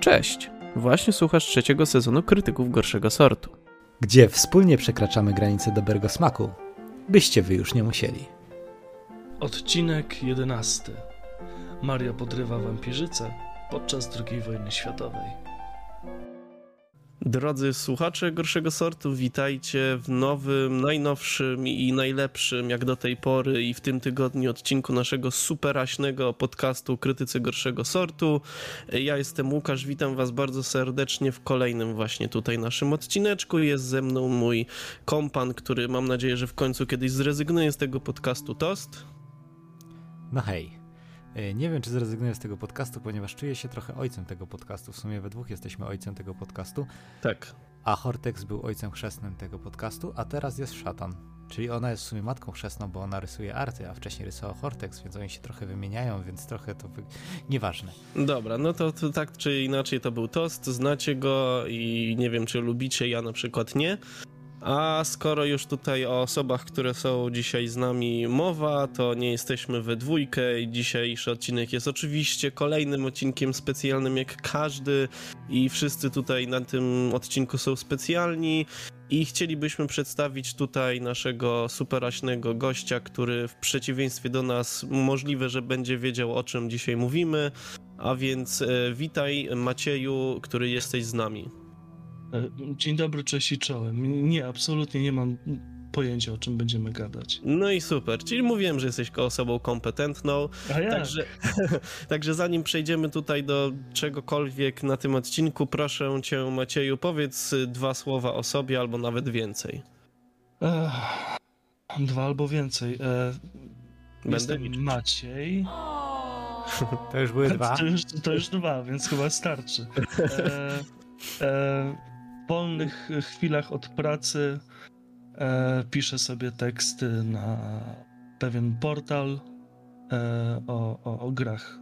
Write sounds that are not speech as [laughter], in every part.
Cześć! Właśnie słuchasz trzeciego sezonu Krytyków Gorszego Sortu. Gdzie wspólnie przekraczamy granice dobrego smaku, byście wy już nie musieli. Odcinek 11. Maria podrywa wampirzycę podczas II wojny światowej. Drodzy słuchacze Gorszego Sortu, witajcie w nowym, najnowszym i najlepszym jak do tej pory i w tym tygodniu odcinku naszego superaśnego podcastu Krytycy Gorszego Sortu. Ja jestem Łukasz, witam was bardzo serdecznie w kolejnym właśnie tutaj naszym odcineczku. Jest ze mną mój kompan, który mam nadzieję, że w końcu kiedyś zrezygnuje z tego podcastu Tost. No hej. E, Nie wiem, czy zrezygnuję z tego podcastu, ponieważ czuję się trochę ojcem tego podcastu. W sumie we dwóch jesteśmy ojcem tego podcastu. Tak. A Hortex był ojcem chrzestnym tego podcastu, a teraz jest szatan. Czyli ona jest w sumie matką chrzestną, bo ona rysuje arty, a wcześniej rysował Hortex, więc oni się trochę wymieniają, więc trochę to. Wy... Nieważne. Dobra, no to, to tak czy inaczej to był tost, znacie go i nie wiem czy lubicie, ja na przykład nie. A skoro już tutaj o osobach, które są dzisiaj z nami mowa, to nie jesteśmy we dwójkę i dzisiejszy odcinek jest oczywiście kolejnym odcinkiem specjalnym jak każdy i wszyscy tutaj na tym odcinku są specjalni i chcielibyśmy przedstawić tutaj naszego superaśnego gościa, który w przeciwieństwie do nas możliwe, że będzie wiedział o czym dzisiaj mówimy, a więc e, witaj Macieju, który jesteś z nami. E, Dzień dobry, cześć i czołem. Nie, absolutnie nie mam pojęcia, o czym będziemy gadać. No i super, czyli mówiłem, że jesteś osobą kompetentną. A ja? Także, [laughs] także zanim przejdziemy tutaj do czegokolwiek na tym odcinku, proszę cię Macieju, powiedz y, dwa słowa o sobie albo nawet więcej. Ech, dwa albo więcej. E, Będę jestem liczyć. Maciej. To już były [laughs] dwa. To już, to już dwa, więc chyba starczy. E, e, wolnych chwilach od pracy e, piszę sobie teksty na pewien portal e, o, o, o grach.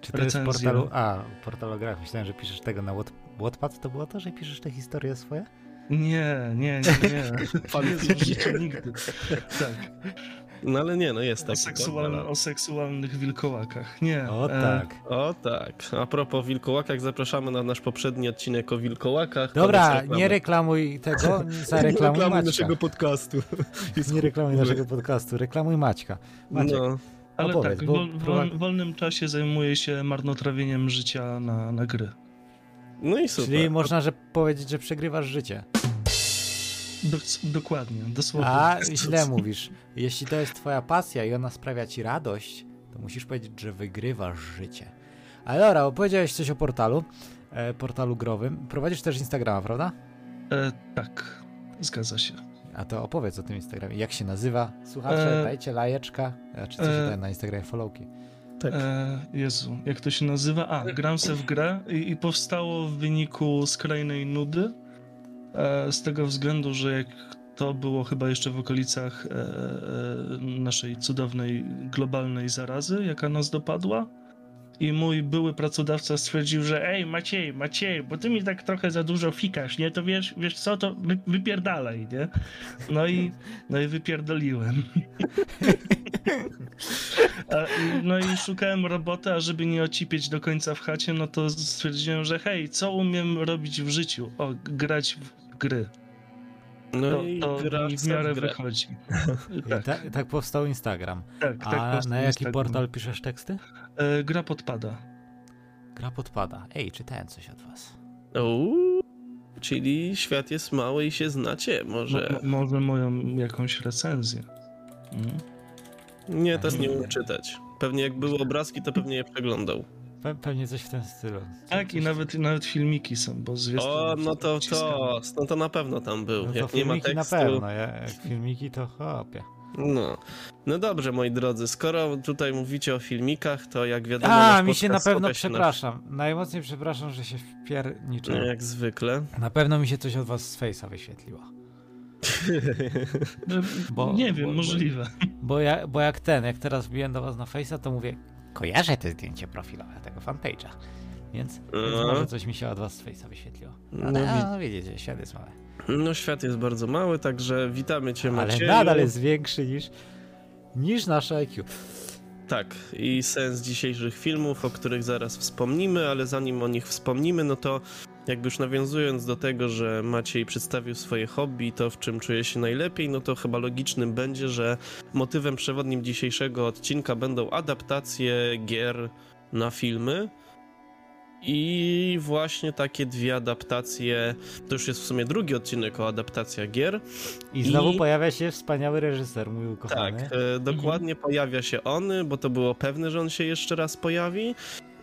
Czy to jest recenzje. portalu. A, portalu grach. Myślałem, że piszesz tego na. Wattpad. To było to, że piszesz te historie swoje? Nie, nie, nie, nie. Pan życiu nigdy. Tak. No ale nie, no jest O, seksualny, portal. o seksualnych wilkołakach. Nie. O e, tak. O tak, a propos wilkołakach, zapraszamy na nasz poprzedni odcinek o wilkołakach. Dobra, reklamy. nie reklamuj tego, [laughs] zareklamuj reklamuj Maćka. naszego podcastu. Jest [laughs] Nie reklamuj naszego podcastu, reklamuj Maćka. Maciek, No, Ale opowiedz, tak, bo w wolnym czasie zajmuję się marnotrawieniem życia na, na gry. no i super. czyli można że powiedzieć, że przegrywasz życie. Do, dokładnie, dosłownie. A źle mówisz. Jeśli to jest twoja pasja i ona sprawia ci radość, to musisz powiedzieć, że wygrywasz życie. Ale dobra, opowiedziałeś coś o portalu, e, portalu growym. Prowadzisz też Instagrama, prawda? E, tak, zgadza się. A to opowiedz o tym Instagramie. Jak się nazywa? Słuchacze, E, dajcie lajeczka. A czy coś e, daje na Instagramie followki. Tak. E, Jezu, jak to się nazywa? A, gram se w grę i, i powstało w wyniku skrajnej nudy. E, z tego względu, że jak to było chyba jeszcze w okolicach e, e, naszej cudownej globalnej zarazy, jaka nas dopadła. I mój były pracodawca stwierdził, że ej Maciej, Maciej, bo ty mi tak trochę za dużo fikasz, nie? To wiesz, wiesz co, to wy, wypierdalaj, nie? No i, no i wypierdoliłem. No i szukałem roboty, a żeby nie ocipieć do końca w chacie, no to stwierdziłem, że hej, co umiem robić w życiu? O, grać w gry. No To, i to mi w miarę wychodzi. [laughs] Tak, tak, tak powstał Instagram. tak, tak. A powstał na jaki Instagram. portal piszesz teksty? E, gra podpada. Gra podpada. Ej, czytałem coś od was. Uuu, czyli świat jest mały i się znacie, może. Mo, mo, może moją jakąś recenzję. Mm. Nie, też nie umiem czytać. Pewnie jak były obrazki, to pewnie je przeglądał. Pe- pewnie coś w tym stylu. Tak, i nawet, nawet filmiki są, bo zwiastun O, no to to, no to na pewno tam był. No to jak nie ma filmiki tekstu. na pewno, ja, jak filmiki to hopie. No. No dobrze, moi drodzy, skoro tutaj mówicie o filmikach, to jak wiadomo. A, mi się na pewno się na- przepraszam. Najmocniej przepraszam, że się No, wpierniczyłem. jak zwykle. Na pewno mi się coś od was z Face'a wyświetliło. E, [laughs] Bo- nie wiem, bo- możliwe. Bo, ja, bo jak ten, jak teraz wbiłem do was na Face'a, to mówię, kojarzę te zdjęcie profilowe tego fanpage'a. Więc, więc No. może coś mi się od was z Face'a wyświetliło. No, Ale wi- no, widzicie, świat jest mały. No świat jest bardzo mały, także witamy cię Ale Macieju. nadal jest większy niż, niż nasze IQ. tak, i sens dzisiejszych filmów, o których zaraz wspomnimy, ale zanim o nich wspomnimy, no to jakby już nawiązując do tego, że Maciej przedstawił swoje hobby, to w czym czuje się najlepiej, no to chyba logicznym będzie, że motywem przewodnim dzisiejszego odcinka będą adaptacje gier na filmy. I właśnie takie dwie adaptacje, to już jest w sumie drugi odcinek o adaptacjach gier. I znowu I- pojawia się wspaniały reżyser, mój ukochany. Tak, e, dokładnie pojawia się on, bo to było pewne, że on się jeszcze raz pojawi.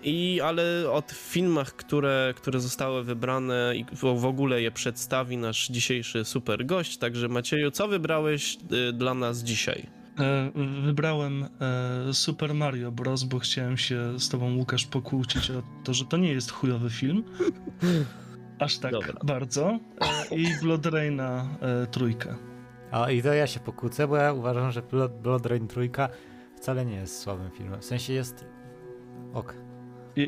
I ale o tych filmach, które, które zostały wybrane i w, ogóle je przedstawi nasz dzisiejszy super gość. Także Macieju, co wybrałeś y, dla nas dzisiaj? E, wybrałem e, Super Mario Bros., bo chciałem się z tobą, Łukasz, pokłócić o to, że to nie jest chujowy film. Aż tak Dobra. bardzo. E, I Blood Raina trójkę. A i to ja się pokłócę, bo ja uważam, że Blood, Blood Rain trójka wcale nie jest słabym filmem. W sensie jest... Ok.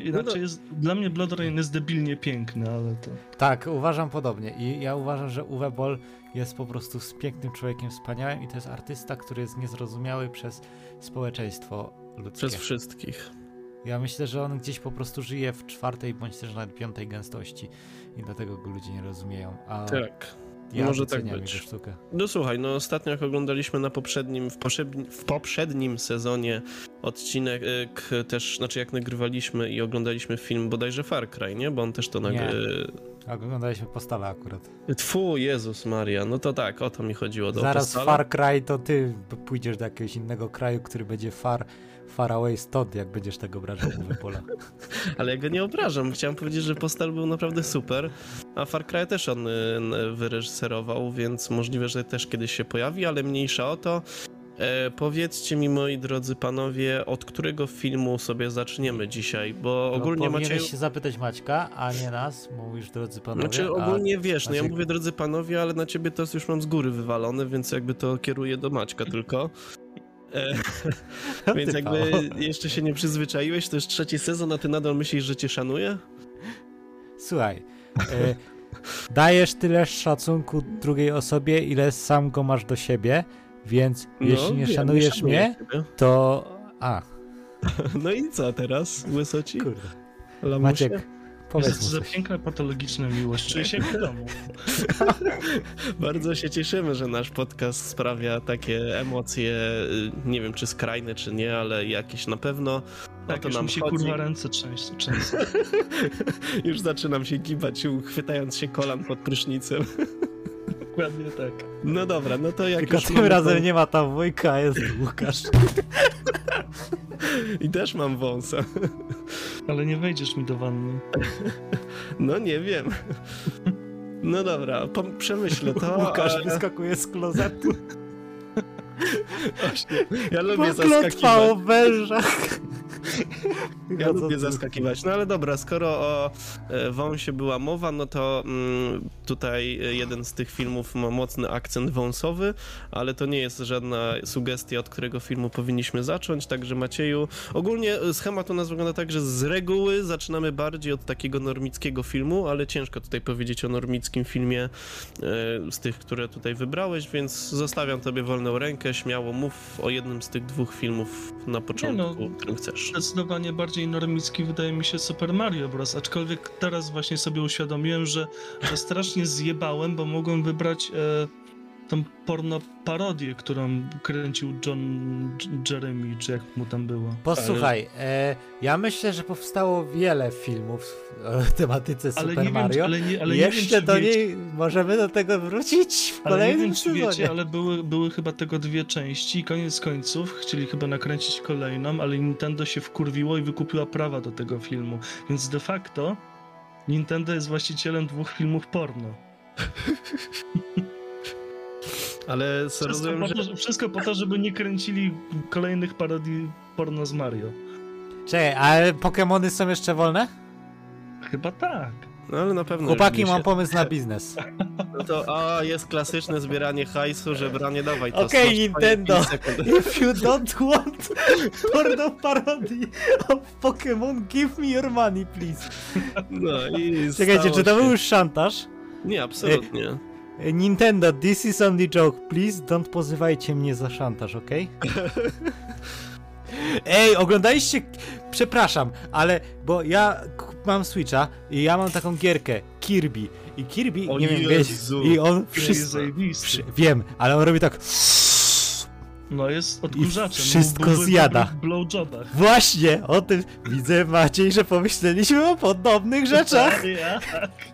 No znaczy to- jest, dla mnie Blood Rain jest debilnie piękny, ale to... Tak, uważam podobnie. I ja uważam, że Uwe Boll jest po prostu z pięknym człowiekiem wspaniałym i to jest artysta, który jest niezrozumiały przez społeczeństwo ludzkie. Przez wszystkich. Ja myślę, że on gdzieś po prostu żyje w czwartej bądź też nawet piątej gęstości i dlatego go ludzie nie rozumieją. A Tak. Ja może tak być. No słuchaj, no ostatnio jak oglądaliśmy na poprzednim, w, poprzedni, w poprzednim sezonie odcinek k, też, znaczy jak nagrywaliśmy i oglądaliśmy film bodajże Far Cry, nie? Bo on też to nagry... A oglądaliśmy Postala akurat. Tfu, Jezus Maria, no to tak, o to mi chodziło. Do Zaraz Postala. Far Cry to ty pójdziesz do jakiegoś innego kraju, który będzie far, far away stąd, jak będziesz tego do Uwe Bolla. Ale ja go nie obrażam. Chciałem powiedzieć, że Postal był naprawdę super, a Far Cry też on y, wyreżyserował, więc możliwe, że też kiedyś się pojawi, ale mniejsza o to. E, powiedzcie mi, moi drodzy panowie, od którego filmu sobie zaczniemy dzisiaj, bo No, ogólnie powinieneś Macieju... się zapytać Maćka, a nie nas, mówisz drodzy panowie. Znaczy a... ogólnie wiesz, no ja mówię drodzy panowie, ale na ciebie to już mam z góry wywalone, więc jakby to kieruję do Maćka tylko. [laughs] Więc jakby jeszcze się nie przyzwyczaiłeś, to już trzeci sezon, a ty nadal myślisz, że cię szanuję? Słuchaj, e, dajesz tyle szacunku drugiej osobie, ile sam go masz do siebie, więc jeśli nie No, wiem, szanujesz szanuję mnie, to... A, [laughs] No i co teraz, łysoci? kurde. Lamusie? Maciek, powiedz jest za piękna, patologiczna miłość. Czuję się w domu. [laughs] Bardzo się cieszymy, że nasz podcast sprawia takie emocje, y, nie wiem czy skrajne, czy nie, ale jakieś na pewno. Tak, to już nam mi się chodzi. kurwa ręce często. często. [laughs] Już zaczynam się gibać, chwytając się kolan pod prysznicem. [laughs] Dokładnie tak. No dobra, no to jak Tylko już tym mamy razem nie ma tam Wojka, a jest Łukasz. I też mam wąsa. Ale nie wejdziesz mi do wanny. [laughs] No nie wiem. No dobra, po, przemyślę to. Łukasz ale- wyskakuje z klozetu. [laughs] Właśnie, ja lubię Bo klątwa zaskakiwać. o wężach. Ja No lubię zaskakiwać. No ale dobra, skoro o e, wąsie była mowa, no to mm, tutaj e, jeden z tych filmów ma mocny akcent wąsowy, ale to nie jest żadna sugestia, od którego filmu powinniśmy zacząć, także Macieju, ogólnie e, schemat u nas wygląda tak, że z reguły zaczynamy bardziej od takiego normickiego filmu, ale ciężko tutaj powiedzieć o normickim filmie z tych, które tutaj wybrałeś, więc zostawiam tobie wolną rękę, śmiało mów o jednym z tych dwóch filmów na początku, no. którym chcesz. Zdecydowanie bardziej normicki wydaje mi się Super Mario Bros. Aczkolwiek teraz właśnie sobie uświadomiłem, że, że strasznie zjebałem, bo mogłem wybrać e, tą porno parodię, którą kręcił John Jeremy, czy jak mu tam było. Posłuchaj, e, ja myślę, że powstało wiele filmów o [laughs] tematyce Ale Super nie Mario. ale nie, ale nie wiem, Jeszcze do wiecie, niej możemy do tego wrócić w ale nie kolejnym wiem, czy sezonie. wiecie, ale były, były chyba tego dwie części i koniec końców chcieli chyba nakręcić kolejną, ale Nintendo się wkurwiło i wykupiła prawa do tego filmu. Więc de facto Nintendo jest właścicielem dwóch filmów porno. [laughs] Ale co Wszystko rozumiem, po, że... to, że- wszystko po to, żeby nie kręcili kolejnych parodii porno z Mario. Czekaj, ale Pokémony są jeszcze wolne? Chyba tak. No ale na pewno. Chłopaki, mam się- pomysł na biznes. No to a, jest klasyczne zbieranie hajsu, żebranie dawaj to. Okej, masz Nintendo. 5 sekund. [laughs] If you don't want porno parody of Pokémon, give me your money, please. No i Czekajcie, czy to się. był już szantaż? Nie, absolutnie. Nintendo, this is only joke, please don't pozywajcie mnie za szantaż, okej? [laughs] Ej, oglądaliście... Przepraszam, ale... Bo ja mam Switcha i ja mam taką gierkę Kirby. I Kirby, O nie wiem, Jezu. wiecie... I on wszystko... wiem, ale on robi tak... No jest odkurzaczem. wszystko Byłby zjada. blowjobach. Właśnie, o tym widzę Maciej, że pomyśleliśmy o podobnych rzeczach. Ja.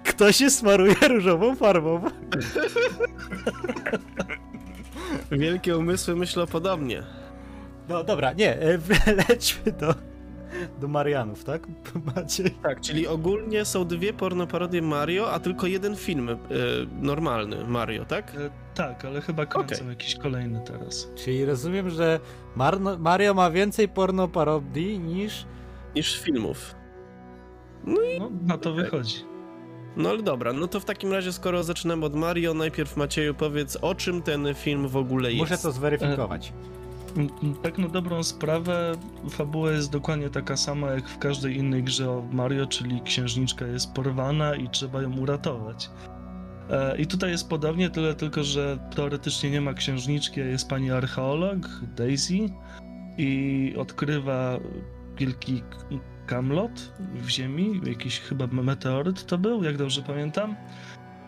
Kto się smaruje różową farbą? Wielkie umysły myślą podobnie. No dobra, nie, e, [laughs] lećmy do, do Marianów, tak? [laughs] Maciej. Tak, czyli ogólnie są dwie pornoparodie Mario, a tylko jeden film y, normalny Mario, tak? E, Tak, ale chyba kręcą Okej. jakiś kolejny teraz. Czyli rozumiem, że Marno, Mario ma więcej porno parodii niż... Niż filmów. No, na to Okej. wychodzi. No ale dobra, no to w takim razie skoro zaczynamy od Mario, najpierw Macieju powiedz o czym ten film w ogóle jest. Muszę to zweryfikować. Mm, Tak na dobrą sprawę, fabuła jest dokładnie taka sama jak w każdej innej grze o Mario, czyli księżniczka jest porwana i trzeba ją uratować. E, I tutaj jest podobnie, tyle tylko, że teoretycznie nie ma księżniczki, a jest pani archeolog, Daisy, i odkrywa wielki kamlot w ziemi, jakiś chyba meteoryt to był, jak dobrze pamiętam.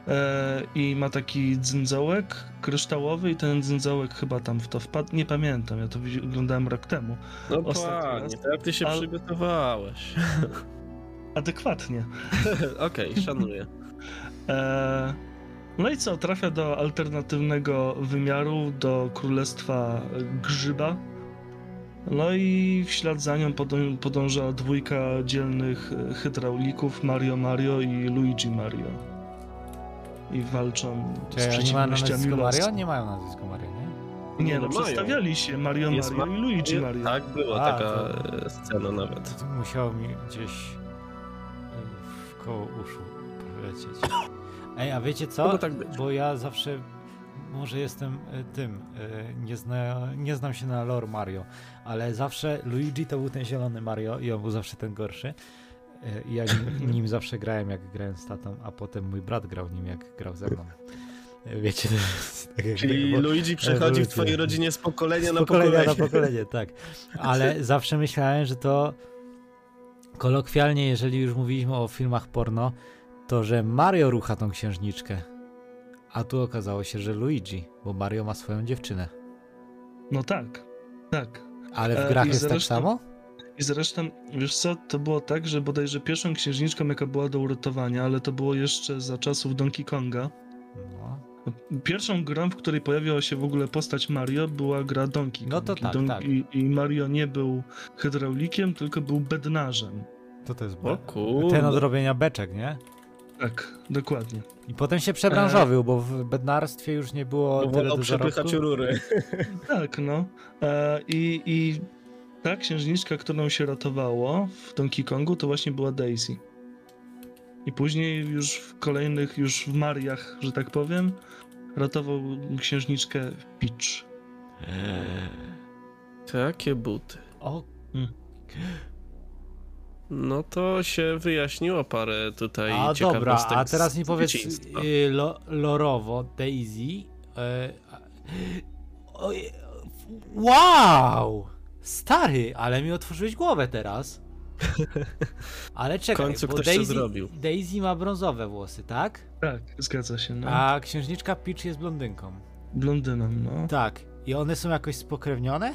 E, I ma taki dzyndzałek kryształowy i ten dzyndzałek chyba tam w to wpadł. Nie pamiętam, ja to oglądałem rok temu. No panie, jak ty się przygotowałeś. [laughs] [laughs] Adekwatnie. [laughs] Okej, szanuję. E, no i co, trafia do alternatywnego wymiaru, do królestwa grzyba. No i w ślad za nią podą- podąża dwójka dzielnych e, hydraulików Mario Mario i Luigi Mario. I walczą z Czy oni mają przeciwnościami nazwisko Mario? Nie mają nazwisko Mario, nie? Nie, No no, mają. przedstawiali się Mario Jest Mario i Luigi Mario. Tak, była A, taka to- e, scena nawet. To musiało mi gdzieś e, w koło uszu polecieć. Ej, a wiecie co? Mogło tak być. Bo ja zawsze może jestem e, tym, e, nie, zna, nie znam się na lore Mario, ale zawsze Luigi to był ten zielony Mario i on był zawsze ten gorszy. E, ja nim, nim zawsze grałem, jak grałem z tatą, a potem mój brat grał nim, jak grał ze mną. E, Wiecie, to jest tak jak Czyli Luigi przechodzi w twojej rodzinie z pokolenia z na pokolenia pokolenie. na pokolenie, tak. Ale zawsze myślałem, że to kolokwialnie, jeżeli już mówiliśmy o filmach porno, to że Mario rucha tą księżniczkę. A tu okazało się, że Luigi, bo Mario ma swoją dziewczynę. No tak, tak. Ale w E, grach i jest tak zresztą- samo? I zresztą, wiesz co, to było tak, że bodajże pierwszą księżniczką, jaka była do uratowania, ale to było jeszcze za czasów Donkey Konga. No. Pierwszą grą, w której pojawiła się w ogóle postać Mario, była gra Donkey Kong. No to I tak, tak. I, I Mario nie był hydraulikiem, tylko był bednarzem. To to jest O be- kurde. ten od robienia beczek, nie? Tak, dokładnie. I potem się przebranżowił, bo w bednarstwie już nie było Bo tyle do przepychać rury. Tak, no. E, i, I ta księżniczka, którą się ratowało w Donkey Kongu, to właśnie była Daisy. I później już w kolejnych, już w Mariach, że tak powiem, ratował księżniczkę Peach. Takie buty. O, No to się wyjaśniło parę tutaj A dobra, a teraz mi powiedz y, lo, lorowo, Daisy. Y, oj, wow! Stary, ale mi otworzyłeś głowę teraz. [laughs] Ale czekaj, końcu bo ktoś to Daisy, zrobił. Daisy ma brązowe włosy, tak? Tak, zgadza się, no. A księżniczka Peach jest blondynką. Blondyną, no. Tak. I one są jakoś spokrewnione?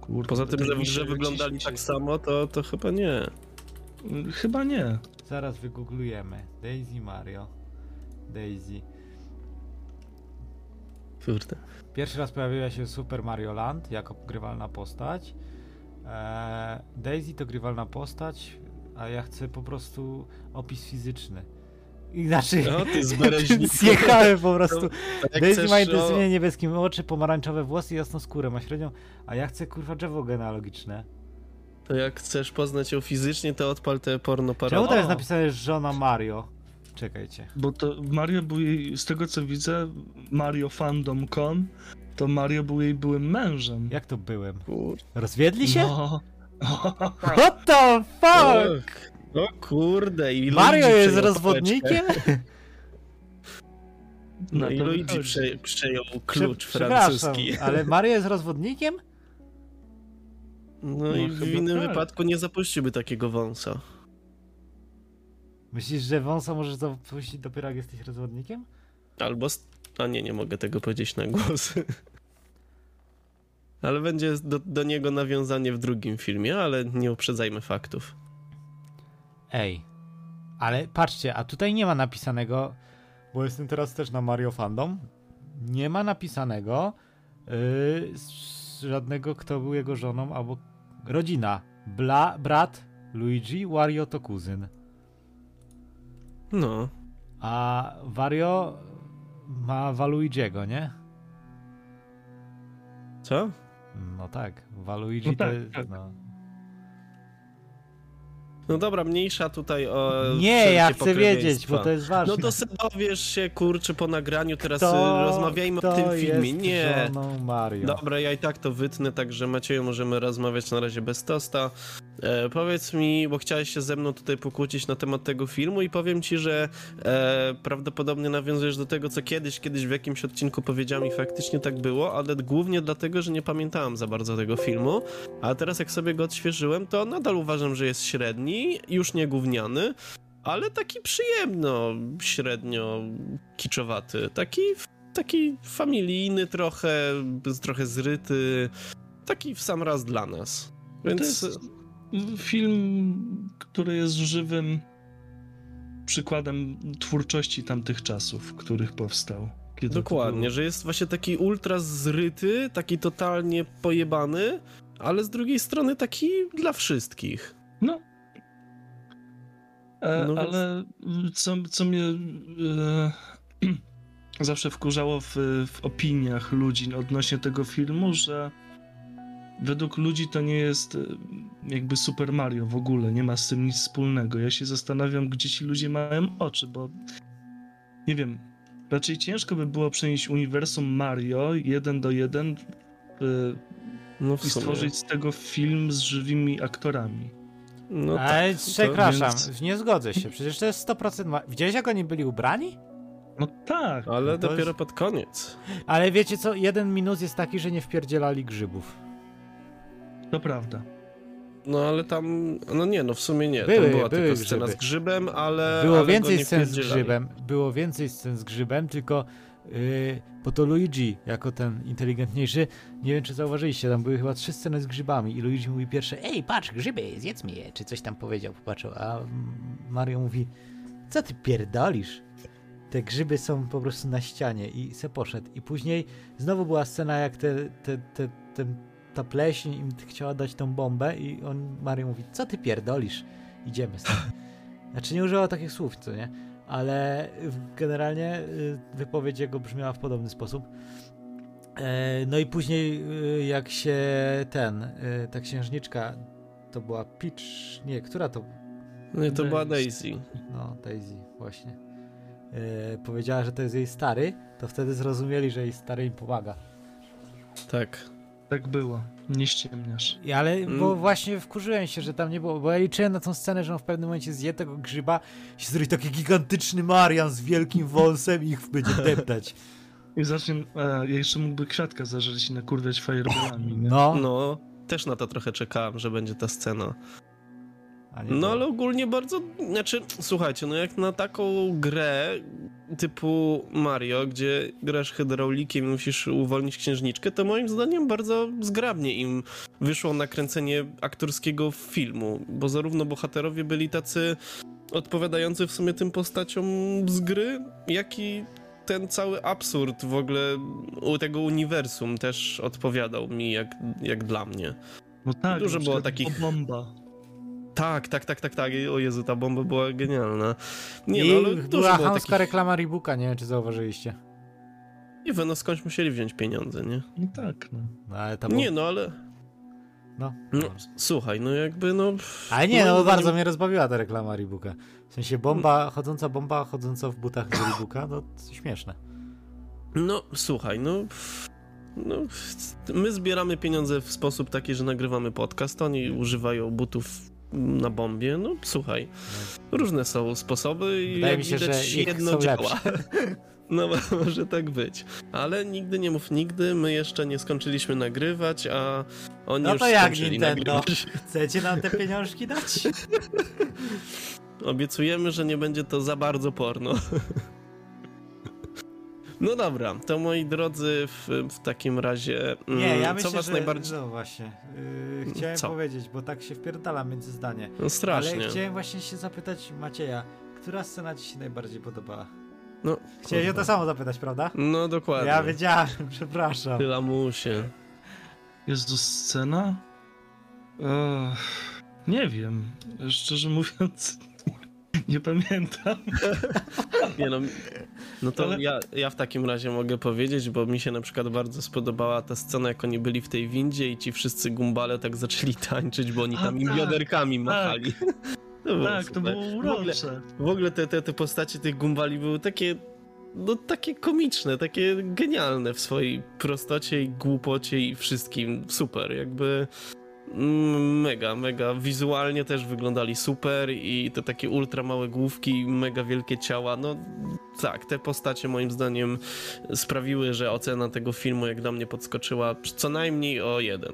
Kurde, Poza tym, że w mi grze się, wyglądali tak samo, to, to chyba nie. Chyba nie. Zaraz wygooglujemy. Daisy Mario. Daisy. Kurde. Pierwszy raz pojawiła się Super Mario Land jako grywalna postać. Eee, Daisy to grywalna postać, a ja chcę po prostu opis fizyczny. Inaczej. O, ty. [laughs] Zjechałem po prostu. Jak Daisy ma o- intensywnie niebieskie oczy, pomarańczowe włosy i jasną skórę. Ma średnią. A ja chcę kurwa drzewo genealogiczne. To jak chcesz poznać ją fizycznie, to odpal te porno Czemu parody. to jest napisane żona Mario? Czekajcie. Bo to Mario był jej, z tego co widzę, mariofandom.com, to Mario był jej byłym mężem. Jak to byłem? Kurde. Rozwiedli się? No. [laughs] What the fuck? O kurde, i [laughs] Mario jest rozwodnikiem? No Na i Luigi prze, przejął klucz Prze- francuski. ale Mario jest rozwodnikiem? No, i w innym tak. wypadku nie zapuściłby takiego wąsa. Myślisz, że wąsa możesz zapuścić dopiero jak jesteś rozwodnikiem? Albo. A nie, nie mogę tego powiedzieć na głos. [laughs] Ale będzie do, do niego nawiązanie w drugim filmie, ale nie uprzedzajmy faktów. Ej, ale patrzcie, a tutaj nie ma napisanego, bo jestem teraz też na Mario Fandom, nie ma napisanego yy, żadnego, kto był jego żoną albo rodzina. Bla, brat Luigi, Wario to kuzyn. No. A Wario ma Waluigiego, nie? Co? No tak, Waluigi No to tak, jest, tak. no. No dobra, mniejsza tutaj o. Nie, ja chcę wiedzieć, bo to jest ważne. No to se dowiesz się, kurczę, po nagraniu, teraz Kto- y, rozmawiajmy kto o tym filmie. jest Nie. żoną Mario? Dobra, ja i tak to wytnę, także Macieju możemy rozmawiać na razie bez tosta. E, powiedz mi, bo chciałeś się ze mną tutaj pokłócić na temat tego filmu i powiem ci, że e, prawdopodobnie nawiązujesz do tego, co kiedyś, kiedyś w jakimś odcinku powiedziałem i faktycznie tak było, ale głównie dlatego, że nie pamiętałem za bardzo tego filmu, a teraz jak sobie go odświeżyłem, to nadal uważam, że jest średni, już nie gówniany, ale taki przyjemno, średnio kiczowaty, taki taki familijny trochę, trochę zryty, taki w sam raz dla nas. Więc To jest film, który jest żywym przykładem twórczości tamtych czasów, w których powstał. Dokładnie, było. że jest właśnie taki ultra zryty, taki totalnie pojebany, ale z drugiej strony taki dla wszystkich. No. E, No więc- ale co, co mnie e, [clears throat] zawsze wkurzało w, w opiniach ludzi odnośnie tego filmu, że według ludzi to nie jest e, jakby Super Mario w ogóle, nie ma z tym nic wspólnego. Ja się zastanawiam, gdzie ci ludzie mają oczy, bo nie wiem, raczej ciężko by było przenieść uniwersum Mario jeden do jeden e, No i stworzyć z tego film z żywymi aktorami. No Ale tak, przepraszam, więc- nie zgodzę się. Przecież to jest 100%. Ma... Widziałeś, jak oni byli ubrani? No tak, Ale to dopiero jest- pod koniec. Ale wiecie co? Jeden minus jest taki, że nie wpierdzielali grzybów. To prawda. No ale tam, no nie, no w sumie nie. Były- tam była były tylko scena grzyby. z grzybem, ale. Było ale go więcej nie scen z grzybem. Było więcej scen z grzybem, tylko yy, bo to Luigi, jako ten inteligentniejszy, nie wiem czy zauważyliście, tam były chyba trzy sceny z grzybami i Luigi mówi pierwsze, ej patrz, grzyby, zjedzmy je, czy coś tam powiedział, popatrzył, a Mario mówi, co ty pierdolisz? Te grzyby są po prostu na ścianie i se poszedł. I później znowu była scena, jak te, te, te, ten, ta pleśń im chciała dać tą bombę i on, Mario mówi, co ty pierdolisz? Idziemy stąd. [laughs] Znaczy nie używał takich słów, co nie? Ale generalnie y, wypowiedź jego brzmiała w podobny sposób. E, No i później y, jak się ten, y, ta księżniczka, to była Peach, nie, która to, Nie, to była Daisy. Daisy. no Daisy właśnie, e, powiedziała, że to jest jej stary, to wtedy zrozumieli, że jej stary im pomaga. Tak. Tak było. Nie ściemniasz. I ale, bo Mm. właśnie wkurzyłem się, że tam nie było, bo ja liczyłem na tą scenę, że on w pewnym momencie zje tego grzyba i zrobi taki gigantyczny Marian z wielkim wąsem i ich będzie [laughs] deptać. I zacznie, e, jeszcze mógłby kwiatka zażyć i nakurwiać [laughs] fireballami, nie? No, No, też na to trochę czekałem, że będzie ta scena. No ale ogólnie bardzo, znaczy, słuchajcie, no jak na taką grę typu Mario, gdzie grasz hydraulikiem i musisz uwolnić księżniczkę, to moim zdaniem bardzo zgrabnie im wyszło nakręcenie aktorskiego filmu, bo zarówno bohaterowie byli tacy odpowiadający w sumie tym postaciom z gry, jak i ten cały absurd w ogóle u tego uniwersum też odpowiadał mi jak, jak dla mnie. No tak, Dużo było takich- Bomba. Tak, tak, tak, tak, tak. O Jezu, ta bomba była genialna. Nie I no, ale dużo była chamska takich... reklama Reeboka, nie wiem czy zauważyliście. Nie wiem, no skądś musieli wziąć pieniądze, nie? No tak, no. No ale to Nie było... no, ale... No. No, słuchaj, no jakby no... Ale nie, no moim bardzo zdaniem- mnie rozbawiła ta reklama Reeboka. W sensie bomba, chodząca bomba, chodząca w butach z Reeboka, no to śmieszne. No, słuchaj, no... No, my zbieramy pieniądze w sposób taki, że nagrywamy podcast, oni używają butów na bombie, no słuchaj, różne są sposoby i Wydaje jak mi się, widać, że jedno działa. [laughs] No [laughs] może tak być. Ale nigdy nie mów nigdy, my jeszcze nie skończyliśmy nagrywać, a oni No już to jak skończyli Nintendo? nagrywać. [laughs] Chcecie nam te pieniążki dać? Obiecujemy, że nie będzie to za bardzo porno. No dobra, to moi drodzy, w, w takim razie. mm, Nie, ja co myślę, was że... najbardziej. No właśnie. Yy, chciałem Co? powiedzieć, bo tak się wpierdalam między zdanie. No strasznie. Ale chciałem właśnie się zapytać Macieja, która scena ci się najbardziej podobała? No, Chciałem się kurwa. to samo zapytać, prawda? No dokładnie. Ja wiedziałem, [laughs] przepraszam. Ty lamusie. Jest to scena? Ech, nie wiem. Szczerze mówiąc, nie pamiętam. [laughs] Nie no, no to Ale- ja, ja w takim razie mogę powiedzieć, bo mi się na przykład bardzo spodobała ta scena, jak oni byli w tej windzie i ci wszyscy gumbale tak zaczęli tańczyć, bo oni A, tam im tak, bioderkami machali. [laughs] To Tak, to super. było W ogóle, urocze. w ogóle te, te, te postacie tych gumbali były takie, no takie komiczne, takie genialne w swojej prostocie i głupocie i wszystkim. Super, jakby mega, mega. Wizualnie też wyglądali super i te takie ultra małe główki, mega wielkie ciała, no tak, te postacie moim zdaniem sprawiły, że ocena tego filmu jak dla mnie podskoczyła co najmniej o jeden.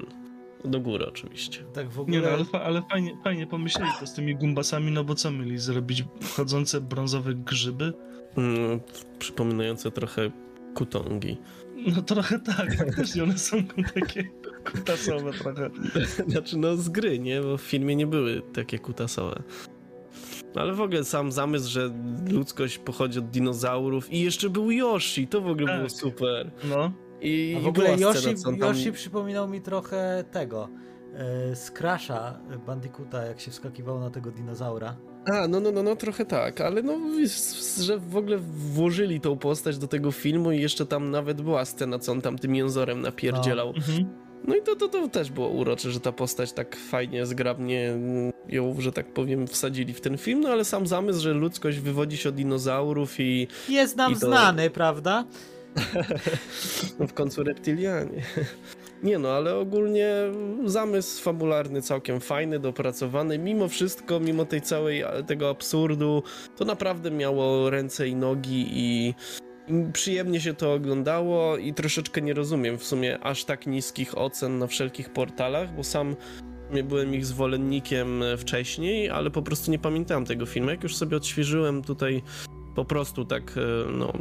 Do góry oczywiście. Tak w Nie ogóle... no, ale, fa- ale fajnie, fajnie pomyśleli to z tymi gumbasami, no bo co mieli zrobić? Chodzące brązowe grzyby? Mm, przypominające trochę kutongi. No trochę tak, [laughs] faktycznie one są takie kutasowe trochę. [laughs] Znaczy, no z gry, nie? Bo w filmie nie były takie kutasowe. Ale w ogóle sam zamysł, że ludzkość pochodzi od dinozaurów i jeszcze był Yoshi, to w ogóle Tak. było super. No, I, A w ogóle Yoshi, scena, tam... Yoshi przypominał mi trochę tego. E, z Crasha Bandicoota, jak się wskakiwał na tego dinozaura. A, no, no, no, no, trochę tak, ale no, że w ogóle włożyli tą postać do tego filmu i jeszcze tam nawet była scena, co on tam tym jęzorem napierdzielał. mhm. No i to, to, to też było urocze, że ta postać tak fajnie, zgrabnie ją, że tak powiem, wsadzili w ten film, no ale sam zamysł, że ludzkość wywodzi się od dinozaurów i Jest nam I to- znany, prawda? no, w końcu reptilianie. Nie no, ale ogólnie zamysł fabularny całkiem fajny, dopracowany. Mimo wszystko, mimo tej całej tego absurdu, to naprawdę miało ręce i nogi i przyjemnie się to oglądało i troszeczkę nie rozumiem w sumie aż tak niskich ocen na wszelkich portalach, bo sam nie byłem ich zwolennikiem wcześniej, ale po prostu nie pamiętałem tego filmu. Jak już sobie odświeżyłem tutaj po prostu tak e, no,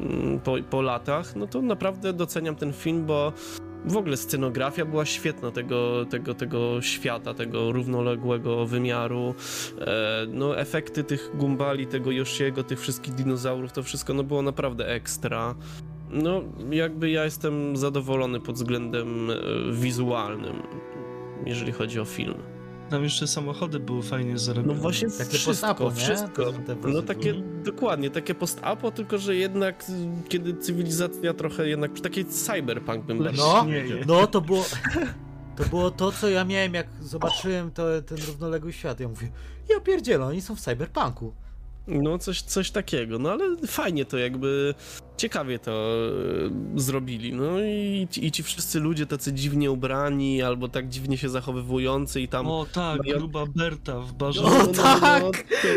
po, po latach, no to naprawdę doceniam ten film, bo w ogóle scenografia była świetna tego, tego, tego świata, tego równoległego wymiaru. E, no, efekty tych gumbali, tego Yoshiego, tych wszystkich dinozaurów, to wszystko no, było naprawdę ekstra. No, jakby ja jestem zadowolony pod względem e, wizualnym, jeżeli chodzi o film. Tam jeszcze samochody były fajnie zrobione. No właśnie Takie wszystko, wszystko. No takie, dokładnie, takie post-apo, tylko że jednak y, kiedy cywilizacja trochę jednak, taki cyberpunk bym No, no to było... To było to, co ja miałem, jak zobaczyłem to, ten równoległy świat. Ja mówię, ja pierdzielę, oni są w cyberpunku. No coś, coś takiego, no ale fajnie to jakby, ciekawie to e, zrobili, no i, ci- i ci wszyscy ludzie tacy dziwnie ubrani, albo tak dziwnie się zachowywujący i tam... O tak, Mario- gruba Berta w barze. O, tak! to,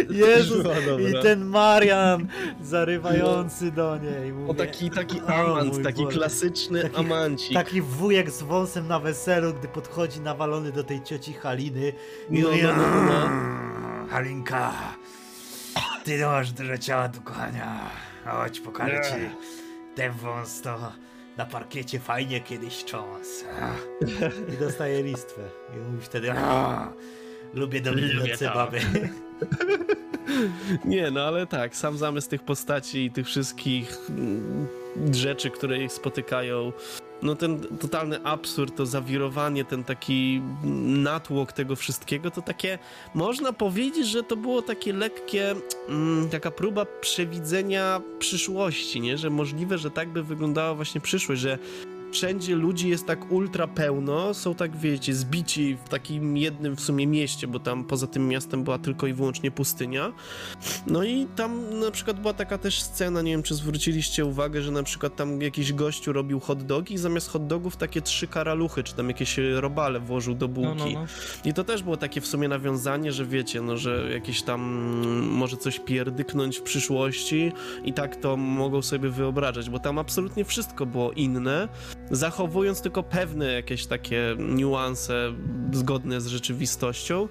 to Jezus, [laughs] też była I dobra. ten Marian zarywający do niej. Mówię, O taki, taki amant, taki Boże. klasyczny Taki- amancik. Taki wujek z wąsem na weselu, gdy podchodzi nawalony do tej cioci Haliny i No, mówi, no, no, no. "Mm, Halinka, ty nie masz dużo ciała do kochania. Chodź, pokażę Nie. ci. Ten wąs to na parkiecie fajnie kiedyś cząs. I dostaje listwę. I mówi wtedy, "A, lubię dominujące to." baby. [laughs] Nie, no ale tak, sam zamysł tych postaci i tych wszystkich mm, rzeczy, które ich spotykają, no ten totalny absurd, to zawirowanie, ten taki natłok tego wszystkiego, to takie, można powiedzieć, że to było takie lekkie, mm, taka próba przewidzenia przyszłości, nie? Że możliwe, że tak by wyglądała właśnie przyszłość, że wszędzie ludzi jest tak ultra pełno, są tak, wiecie, zbici w takim jednym w sumie mieście, bo tam poza tym miastem była tylko i wyłącznie pustynia. No i tam na przykład była taka też scena, nie wiem czy zwróciliście uwagę, że na przykład tam jakiś gościu robił hot dogi i zamiast hot dogów takie trzy karaluchy, czy tam jakieś robale włożył do No, bułki. no, no. I to też było takie w sumie nawiązanie, że wiecie, no, że jakieś tam może coś pierdyknąć w przyszłości i tak to mogą sobie wyobrażać, bo tam absolutnie wszystko było inne, zachowując tylko pewne jakieś takie niuanse zgodne z rzeczywistością.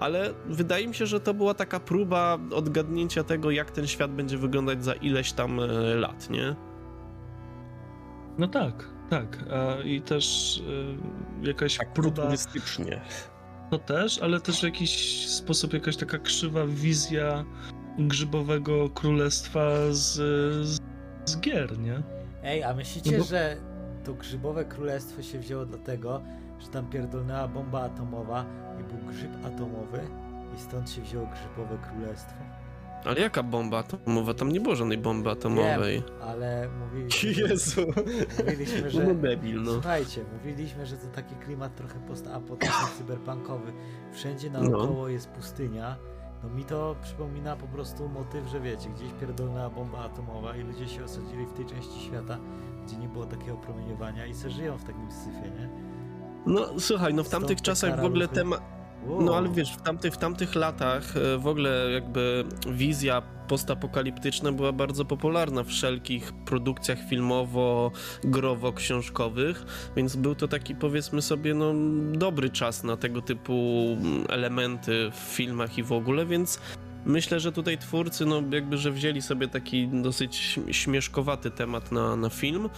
Ale wydaje mi się, że to była taka próba odgadnięcia tego, jak ten świat będzie wyglądać za ileś tam e, lat, nie? no tak, tak. A, I też y, jakaś Tak próba. To też, ale też w jakiś sposób jakaś taka krzywa wizja grzybowego królestwa z, z, z gier, nie? Ej, a myślicie, No bo- że to grzybowe królestwo się wzięło dlatego, że tam pierdolnęła bomba atomowa i był grzyb atomowy i stąd się wzięło grzybowe królestwo? Ale jaka bomba atomowa? Tam nie było żadnej bomby atomowej. Wiem, ale mówiliśmy, Jezu. mówiliśmy że... No debil, no. Słuchajcie, mówiliśmy, że to taki klimat trochę post-apotyczny, [coughs] cyberpunkowy. Wszędzie naokoło jest pustynia. No mi to przypomina po prostu motyw, że wiecie, gdzieś pierdolnęła bomba atomowa i ludzie się osadzili w tej części świata, gdzie nie było takiego promieniowania i se żyją w takim syfie, nie? No słuchaj, no w Stąd tamtych czasach w ogóle temat... Wow. No ale wiesz, w tamtych, w tamtych latach e, w ogóle jakby wizja postapokaliptyczna była bardzo popularna w wszelkich produkcjach filmowo-growo-książkowych, więc był to taki powiedzmy sobie no dobry czas na tego typu mm, elementy w filmach i w ogóle, więc myślę, że tutaj twórcy no jakby, że wzięli sobie taki dosyć śm- śmieszkowaty temat na, na film,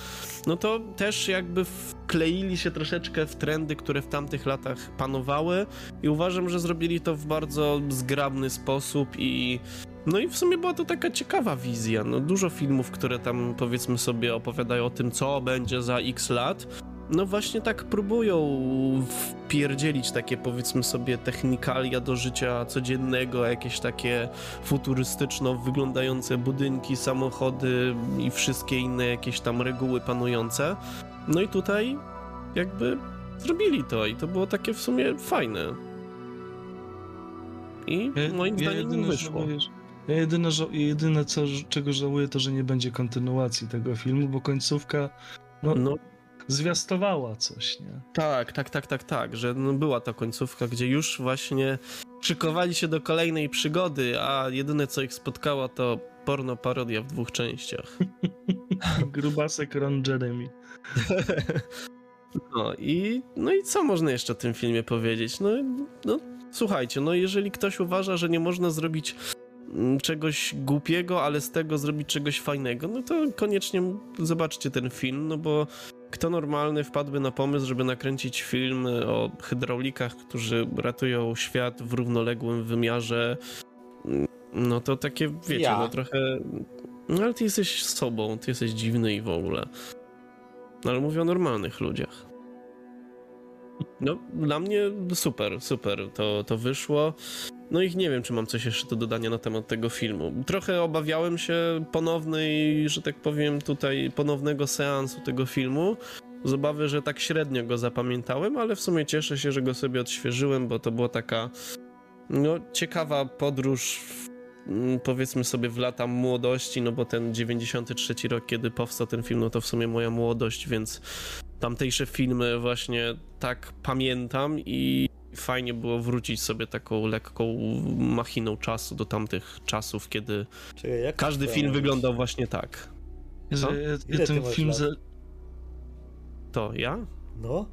no to też jakby wkleili się troszeczkę w trendy, które w tamtych latach panowały i uważam, że zrobili to w bardzo zgrabny sposób i no i w sumie była to taka ciekawa wizja. No, dużo filmów, które tam powiedzmy sobie opowiadają o tym, co będzie za x lat. No właśnie tak próbują wpierdzielić takie powiedzmy sobie technikalia do życia codziennego, jakieś takie futurystyczno wyglądające budynki, samochody i wszystkie inne jakieś tam reguły panujące. No i tutaj jakby zrobili to i to było takie w sumie fajne. I Ja, moim ja zdaniem jedyne wyszło. żałuję, ja jedyne, jedyne co, czego żałuję, to że nie będzie kontynuacji tego filmu, bo końcówka no, No zwiastowała coś, nie? tak, tak, tak, tak, tak, że no, była ta końcówka, gdzie już właśnie szykowali się do kolejnej przygody, a jedyne co ich spotkało to porno parodia w dwóch częściach. [laughs] Grubasek Ron Jeremy. No i, no i co można jeszcze o tym filmie powiedzieć? No, no słuchajcie, no jeżeli ktoś uważa, że nie można zrobić mm, czegoś głupiego, ale z tego zrobić czegoś fajnego, no to koniecznie zobaczcie ten film, no bo kto normalny wpadłby na pomysł, żeby nakręcić film o hydraulikach, którzy ratują świat w równoległym wymiarze, no to takie, wiecie, Ja. no trochę... No ale ty jesteś sobą, ty jesteś dziwny i w ogóle. No ale mówię o normalnych ludziach. No, dla mnie super, super to, to wyszło. No i nie wiem, czy mam coś jeszcze do dodania na temat tego filmu. Trochę obawiałem się ponownej, że tak powiem, tutaj ponownego seansu tego filmu. Z obawy, że tak średnio go zapamiętałem, ale w sumie cieszę się, że go sobie odświeżyłem, bo to była taka no, ciekawa podróż w, mm, powiedzmy sobie w lata młodości, no bo ten 93 rok, kiedy powstał ten film, no to w sumie moja młodość, więc tamtejsze filmy właśnie tak pamiętam i fajnie było wrócić sobie taką lekką machiną czasu do tamtych czasów, kiedy Czekaj, każdy film wyglądał właśnie tak. Co? ja, ty ten masz film lat? za... To ja? No?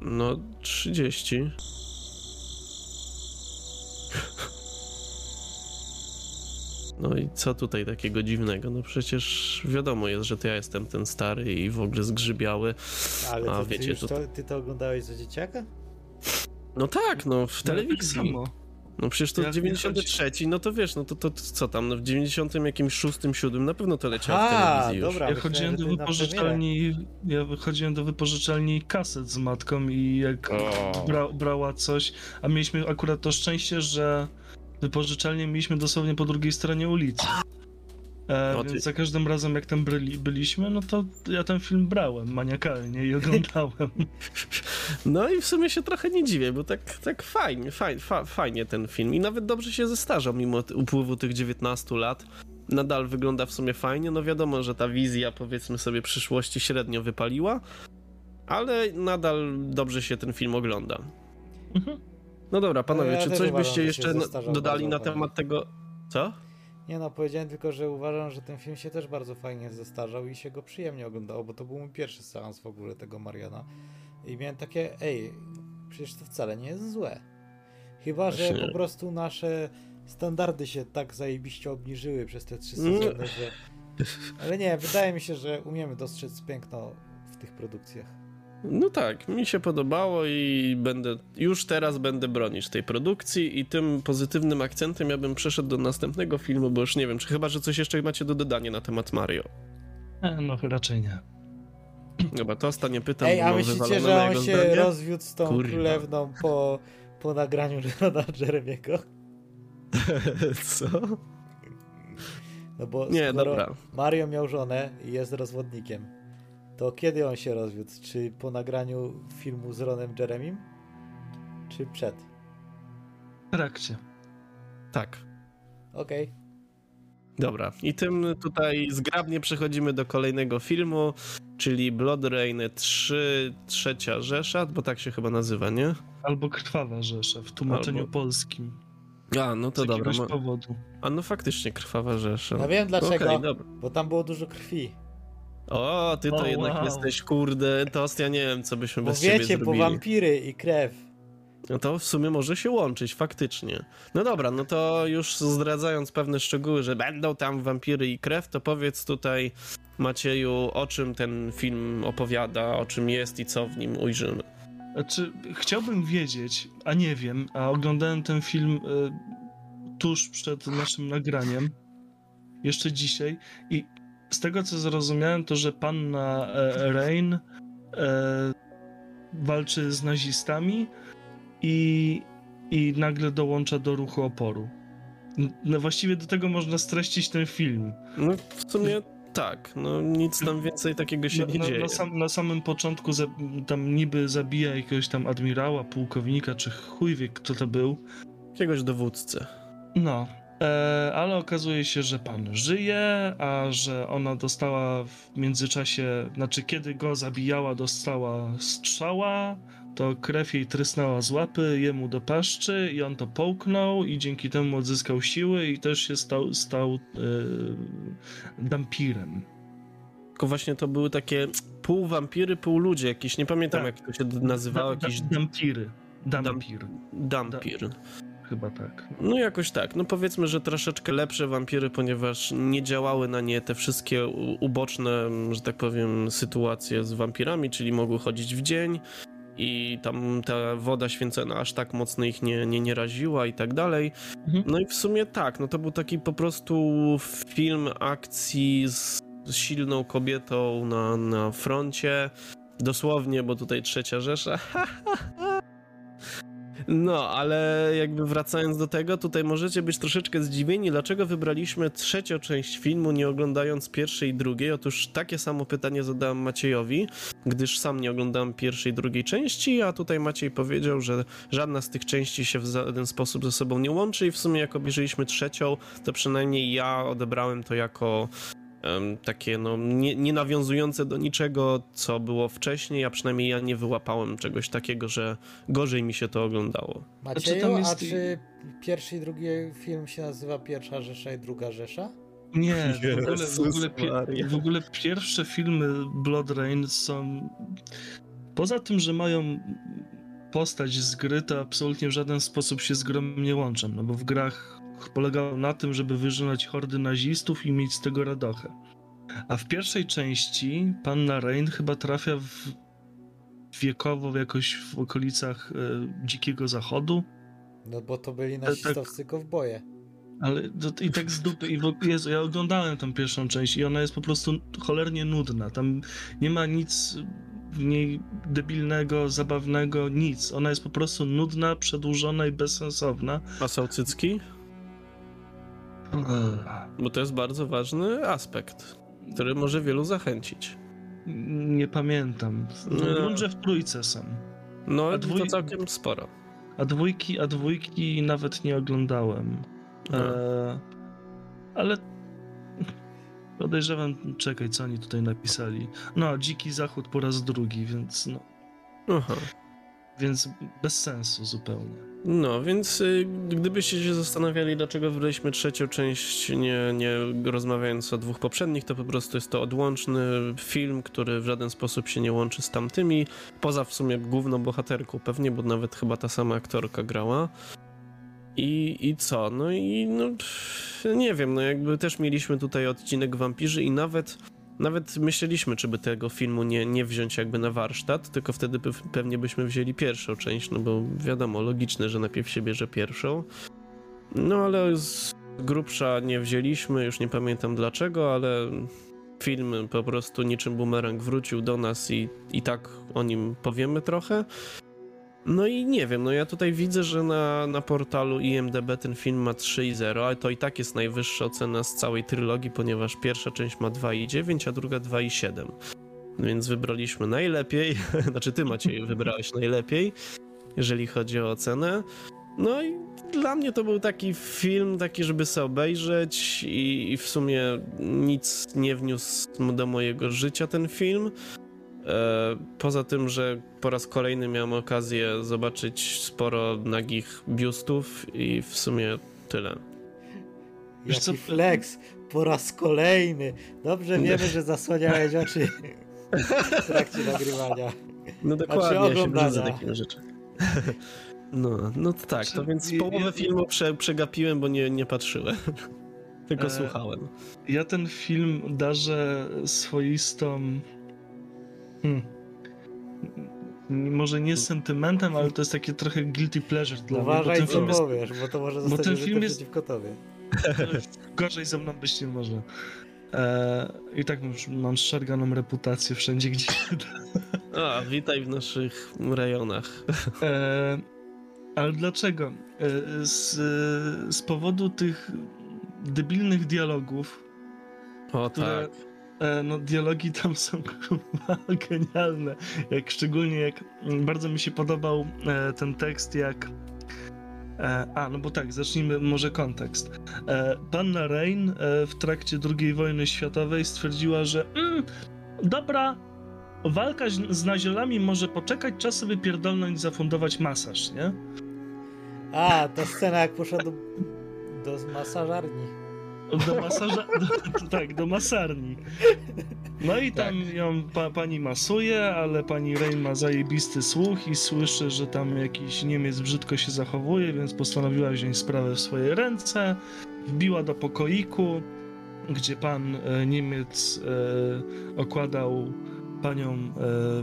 No 30. No i co tutaj takiego dziwnego? No przecież wiadomo jest, że to ja jestem ten stary i w ogóle zgrzybiały. Ale A, to, wiecie, ty, to, ty to oglądałeś za dzieciaka? No tak, no w Ja tak telewizji. samo. No przecież to nie 93, no to wiesz, no to, to co tam, no w 90 jakimś 6, 7 na pewno to leciało w A, telewizji już. dobra. Ja chodziłem do wypożyczalni, ja chodziłem do wypożyczalni kaset z matką i jak bra, brała coś, a mieliśmy akurat to szczęście, że wypożyczalnię mieliśmy dosłownie po drugiej stronie ulicy. E, O, ty- Więc za każdym razem, jak tam byli, byliśmy, no to ja ten film brałem maniakalnie i oglądałem. [laughs] No i w sumie się trochę nie dziwię, bo tak, tak fajnie, fajnie, fa, fajnie ten film i nawet dobrze się zestarzał mimo upływu tych 19 lat. Nadal wygląda w sumie fajnie, no wiadomo, że ta wizja powiedzmy sobie przyszłości średnio wypaliła, ale nadal dobrze się ten film ogląda. Mhm. No dobra, panowie, ja czy coś byście jeszcze dodali na temat tego... Co? Nie no, powiedziałem tylko, że uważam, że ten film się też bardzo fajnie zestarzał i się go przyjemnie oglądało, bo to był mój pierwszy seans w ogóle tego Mariana. I miałem takie, ej, przecież to wcale nie jest złe. Chyba, że po prostu nasze standardy się tak zajebiście obniżyły przez te trzy sezony, że... Ale nie, wydaje mi się, że umiemy dostrzec piękno w tych produkcjach. No tak, mi się podobało i będę, już teraz będę bronić tej produkcji i tym pozytywnym akcentem ja bym przeszedł do następnego filmu, bo już nie wiem, czy chyba, że coś jeszcze macie do dodania na temat Mario. E, No raczej nie. Dobra, to ostatnie pytam, Ej, a myślicie, że on się zdanie. rozwiódł z tą Kurwa. królewną po, po nagraniu Johna Jeremiego? [laughs] Co? No bo Nie, dobra. Mario miał żonę i jest rozwodnikiem, to kiedy on się rozwiódł? Czy po nagraniu filmu z Ronem Jeremim? Czy przed? W trakcie. Tak. Okej. Dobra, i tym tutaj zgrabnie przechodzimy do kolejnego filmu, czyli Blood Rain 3, Trzecia Rzesza, bo tak się chyba nazywa, nie? Albo Krwawa Rzesza w tłumaczeniu Albo- polskim. A, no to z dobra. mo- powodu. A no faktycznie Krwawa Rzesza. Ja wiem dlaczego, Okej, dobra. bo tam było dużo krwi. O, ty to O, jednak wow. jesteś, kurde, tost, ja nie wiem, co byśmy Bo bez ciebie wiecie, bo zrobili. wampiry i krew. No to w sumie może się łączyć, faktycznie. No dobra, no to już zdradzając pewne szczegóły, że będą tam wampiry i krew, to powiedz tutaj, Macieju, o czym ten film opowiada, o czym jest i co w nim ujrzymy. Znaczy, chciałbym wiedzieć, a nie wiem, a oglądałem ten film e, tuż przed naszym nagraniem, jeszcze dzisiaj, i z tego co zrozumiałem, to że panna e, Rain e, walczy z nazistami i, i nagle dołącza do ruchu oporu. No właściwie do tego można streścić ten film. No w sumie tak, no nic tam więcej takiego się nie dzieje. na, sam, na samym początku za, tam niby zabija jakiegoś tam admirała, pułkownika, czy chuj wie kto to był. Jakiegoś dowódcę. No, ale okazuje się, że pan żyje, a że ona dostała w międzyczasie, znaczy kiedy go zabijała, dostała strzała, to krew jej trysnęła z łapy, jemu do paszczy i on to połknął i dzięki temu odzyskał siły i też się stał, stał e, dampirem. Tylko właśnie to były takie pół wampiry, pół ludzie, jakieś, nie pamiętam Tak. jak to się nazywało, Da- da- jakiś Dampiry. Dampir. dampir. Chyba tak. No jakoś tak. No powiedzmy, że troszeczkę lepsze wampiry, ponieważ nie działały na nie te wszystkie uboczne, że tak powiem, sytuacje z wampirami, czyli mogły chodzić w dzień i tam ta woda święcona aż tak mocno ich nie, nie, nie raziła i tak dalej. Mhm. No i w sumie tak, no to był taki po prostu film akcji z z silną kobietą na, na froncie. Dosłownie, bo tutaj trzecia Rzesza. [laughs] No, ale jakby wracając do tego, tutaj możecie być troszeczkę zdziwieni, dlaczego wybraliśmy trzecią część filmu, nie oglądając pierwszej i drugiej. Otóż takie samo pytanie zadałem Maciejowi, gdyż sam nie oglądałem pierwszej i drugiej części, a tutaj Maciej powiedział, że żadna z tych części się w żaden sposób ze sobą nie łączy i w sumie jak obejrzeliśmy trzecią, to przynajmniej ja odebrałem to jako takie no nie, nie nawiązujące do niczego, co było wcześniej, a przynajmniej ja nie wyłapałem czegoś takiego, że gorzej mi się to oglądało. Macieju, tam a jest- czy pierwszy i drugi film się nazywa Pierwsza Rzesza i Druga Rzesza? Nie, w ogóle, w, ogóle w ogóle pierwsze filmy Blood Rain są. Poza tym, że mają postać z gry, to absolutnie w żaden sposób się z grą nie łączą, no bo w grach polegało na tym, żeby wyżynać hordy nazistów i mieć z tego radochę. A w pierwszej części panna Rain chyba trafia w wiekowo jakoś w okolicach e, Dzikiego Zachodu. No bo to byli tak- nazistowscy kowboje. Ale to, i tak z dupy. I w, Jezu, ja oglądałem tą pierwszą część i ona jest po prostu cholernie nudna. Tam nie ma nic w niej debilnego, zabawnego, nic. Ona jest po prostu nudna, przedłużona i bezsensowna. A są cycki? Bo to jest bardzo ważny aspekt, który może wielu zachęcić. Nie pamiętam. Nie. gruncie w trójce są. No, A to dwój- całkiem sporo. A dwójki, a dwójki nawet nie oglądałem. No. E, ale podejrzewam, czekaj, co oni tutaj napisali. No, Dziki Zachód po raz drugi, więc no, Aha. Więc bez sensu zupełnie. No, więc y, gdybyście się zastanawiali, dlaczego wybraliśmy trzecią część, nie, nie rozmawiając o dwóch poprzednich, to po prostu jest to odłączny film, który w żaden sposób się nie łączy z tamtymi, poza w sumie główną bohaterką pewnie, bo nawet chyba ta sama aktorka grała. I, I co? No i no, nie wiem, no jakby też mieliśmy tutaj odcinek Wampirzy i nawet nawet myśleliśmy, czy by tego filmu nie, nie wziąć jakby na warsztat, tylko wtedy pewnie byśmy wzięli pierwszą część, no bo wiadomo, logiczne, że najpierw się bierze pierwszą. No ale z grubsza nie wzięliśmy, już nie pamiętam dlaczego, ale film po prostu niczym bumerang wrócił do nas i, i tak o nim powiemy trochę. No i nie wiem, no ja tutaj widzę, że na, na portalu IMDB ten film ma 3,0, ale to i tak jest najwyższa ocena z całej trylogii, ponieważ pierwsza część ma 2,9, a druga 2,7. Więc wybraliśmy najlepiej, [laughs] znaczy ty Maciej [laughs] wybrałeś najlepiej, jeżeli chodzi o ocenę. No i dla mnie to był taki film, taki, żeby sobie obejrzeć i, i w sumie nic nie wniósł do mojego życia ten film. E, Poza tym, że po raz kolejny miałem okazję zobaczyć sporo nagich biustów i w sumie tyle. Jaki co- flex, po raz kolejny. Dobrze wiemy, że zasłaniałeś oczy w trakcie nagrywania. No dokładnie, ja się brzydzę takimi rzeczami. No, no to tak, to więc połowę filmu prze, przegapiłem, bo nie, nie patrzyłem. Tylko E, słuchałem. Ja ten film darzę swoistą. Hmm. Może nie sentymentem, ale to jest takie trochę guilty pleasure dla mnie. Bo Uważaj, ten co film jest powiesz, bo to może bo zostać ten film jest- przeciwko tobie. [laughs] Gorzej ze mną być nie może. E, I tak już mam szarganą reputację wszędzie, gdzie. A, witaj w naszych rejonach. E, ale dlaczego? E, z, z powodu tych debilnych dialogów, O które, tak. E, no dialogi tam [laughs] są genialne. Jak szczególnie jak mm, bardzo mi się podobał e, ten tekst, jak e, a, no bo tak, zacznijmy może kontekst. Panna Rain w trakcie II wojny światowej stwierdziła, że mm, dobra, walka z- naziolami może poczekać, czas sobie pierdolnąć zafundować masaż, nie? A, ta scena jak poszła do, do masażarni. Do masaża... [laughs] Do, tak, do masarni. No i tam ją pa, pani masuje, ale pani Rain ma zajebisty słuch i słyszy, że tam jakiś Niemiec brzydko się zachowuje, więc postanowiła wziąć sprawę w swoje ręce. Wbiła do pokoiku, gdzie pan e, Niemiec e, okładał panią e,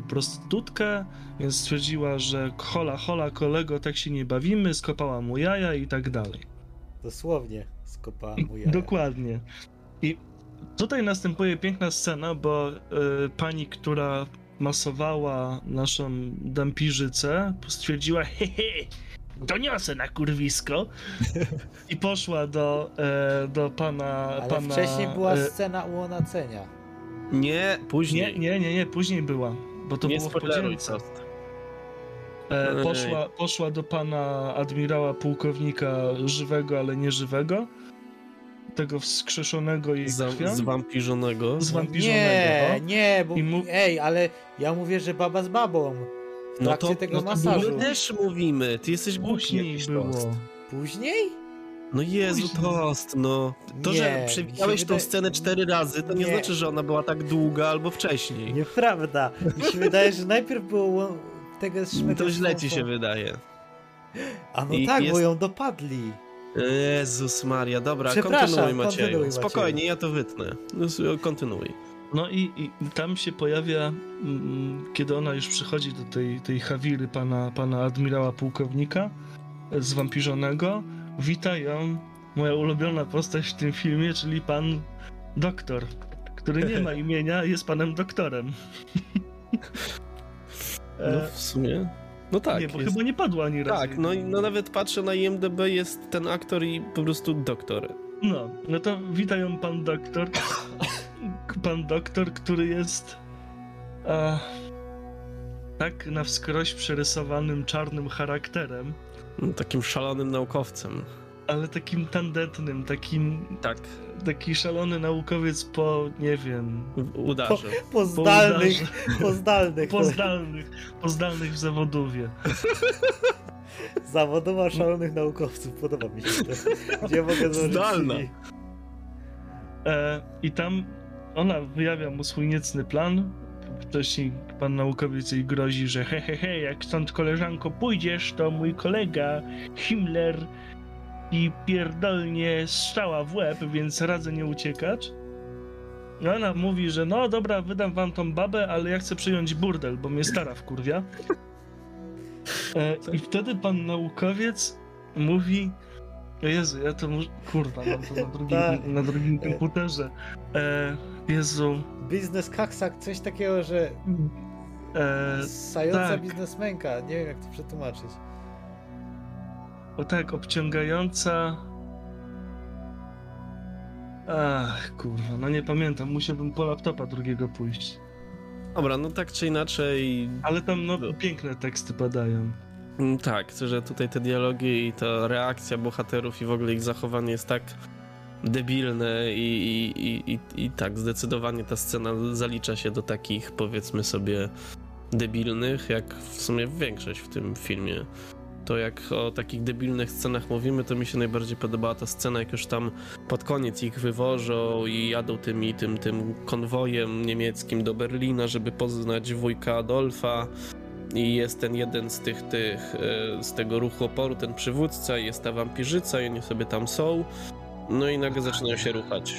prostytutkę, więc stwierdziła, że hola, hola, kolego, tak się nie bawimy, skopała mu jaja i tak dalej. Dosłownie skopała mu jaja. Dokładnie. I tutaj następuje piękna scena, bo y, pani, która masowała naszą dampirzycę, stwierdziła, hehe, doniosę na kurwisko i poszła do, e, do pana... Ale pana wcześniej była e, scena ułonacenia. Nie, później. nie, nie, nie, nie, później była, bo to nie było w podzielce. E, poszła, poszła do pana admirała pułkownika żywego, ale nieżywego, tego wskrzeszonego jej Za, krwią. Nie, nie, bo I mu- ej, ale ja mówię, że baba z babą. W No trakcie to, tego no to masażu. my też mówimy, ty jesteś głupi było. Później? No Jezu, Później. Tost, no. To, Nie, że przewijałeś tą wydaje- scenę cztery razy, to nie, Nie. znaczy, że ona była tak długa albo wcześniej. Nieprawda. Mi się wydaje, że najpierw było tego To źle ci się wydaje. A no I tak, jest- bo ją dopadli. Jezus Maria, dobra, kontynuuj Macieju. Spokojnie, ja to wytnę. No, Kontynuuj. No i, i tam się pojawia, mm, kiedy ona już przychodzi do tej, tej Hawiry pana, pana admirała pułkownika z wampirzonego, wita ją moja ulubiona postać w tym filmie, czyli pan doktor, który nie ma [laughs] imienia, jest panem doktorem. No w sumie. No tak. nie, bo jest... chyba nie padło ani razu. Tak, no, i- no nawet patrzę na IMDB, jest ten aktor i po prostu doktor. No, no to witają pan doktor. [laughs] Pan doktor, który jest e, tak na wskroś przerysowanym czarnym charakterem, No, Takim szalonym naukowcem. Ale takim tandetnym, takim Tak. taki szalony naukowiec po, nie wiem, Udarzy. Po zdalnych, po zdalnych. po zdalnych, po zdalnych w zawodowie. [laughs] Zawodowa szalonych naukowców, podoba mi się to. Gdzie mogę Zdalna. CV? E, I tam ona wyjawia mu swój niecny plan. Wcześniej pan naukowiec jej grozi, że he, he, he, jak stąd koleżanko pójdziesz, to mój kolega Himmler i pierdolnie strzała w łeb, więc radzę nie uciekać. I ona mówi, że no dobra, wydam wam tą babę, ale ja chcę przyjąć burdel, bo mnie stara wkurwia. E, I wtedy pan naukowiec mówi, Jezu, ja to muszę, kurwa, mam to na drugim, Tak. na drugim komputerze. E, Jezu, Biznes kaksak, coś takiego, że e, sająca tak. biznesmenka. Nie wiem, jak to przetłumaczyć. O tak, obciągająca... Ach, kurwa, no nie pamiętam, musiałbym po laptopa drugiego pójść. Dobra, no tak czy inaczej, Ale tam, no, No. piękne teksty padają. mm, tak, że tutaj te dialogi i ta reakcja bohaterów i w ogóle ich zachowanie jest tak debilne i, i, i, i, i tak, zdecydowanie ta scena zalicza się do takich, powiedzmy sobie, debilnych, jak w sumie większość w tym filmie. To jak o takich debilnych scenach mówimy, to mi się najbardziej podobała ta scena, jak już tam pod koniec ich wywożą i jadą tymi, tym, tym konwojem niemieckim do Berlina, żeby poznać wujka Adolfa i jest ten jeden z tych, tych e, z tego ruchu oporu, ten przywódca i jest ta wampirzyca i oni sobie tam są no i nagle zaczynają się ruchać.